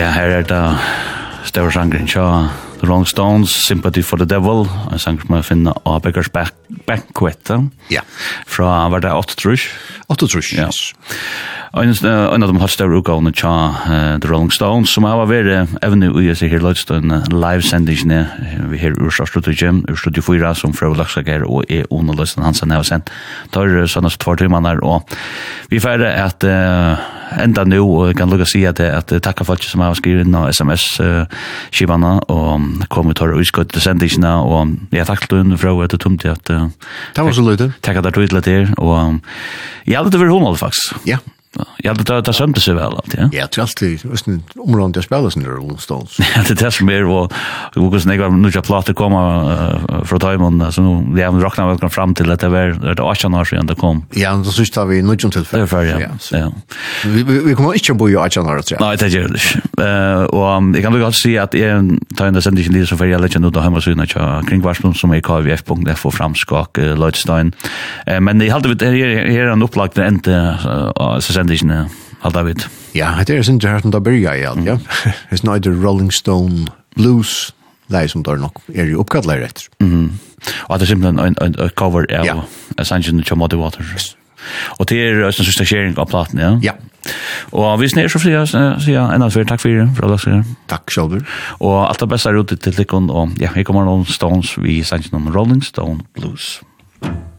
Ja, her er det større sangren tja The Rolling Stones, Sympathy for the Devil, en sang som jeg finner av Beggars Banquet. Ja. Fra, var det 8 trus? 8 trus, ja. yes. En av de hatt større utgavene tja The Rolling Stones, som har vært evne ui jeg her løydstøyne live-sendingene vi her ur Starslutt Gym, ur Studio 4, som Frau Laksager og E. Ono Løysten Hansen har sendt. Tar er det sånn at tvær og vi færre at Uh, enda nu, og jeg kan lukka si at jeg takkar folk som har skrivet inn av SMS-skivana, og kom ut her og utskott til sendingene, og jeg takk til hun fra og etter tomt til at... Takk var så løyde. Takk at jeg tog til det her, og jeg har litt over homo, faktisk. Ja, Ja, det det sömte sig väl allt, ja. Ja, det är alltid ösn områden där spelas när Rolling Stones. *laughs* Ja, det det som mer och och kus några nu jag platta komma från timon så nu vi har rocknat väl fram till att det var det Ashan år sedan det kom. Ja, och så sist har vi nu ju till för. Ja. Ja. Vi vi kommer inte bo i Ashan år sedan. Nej, det gör det. Eh och jag kan väl se att en tajna sändning det så för jag lägger nu då hemma så när kring varslum som är kvf.fo framskak Lloydstein. Eh men det hade vi här här en upplagt inte så sendingene, alt av vidt. Ja, det er sin Gerhard da byrja i alt, ja. Det er nøyde Rolling Stone Blues, det er som der nok er i oppgattelig rett. Mm. Og det er simpelthen en, en, en cover av ja. Sanjen til Muddy Waters. Og det er en sørste skjering av platen, ja? Ja. Og vi snir så fri, sier jeg enda fyrir, takk fyrir, det, for alle sier. Takk, Kjolbur. Og alt det beste er ute til Likon, og ja, vi kommer noen Stones, vi Sanjen om Rolling Stone Blues. Thank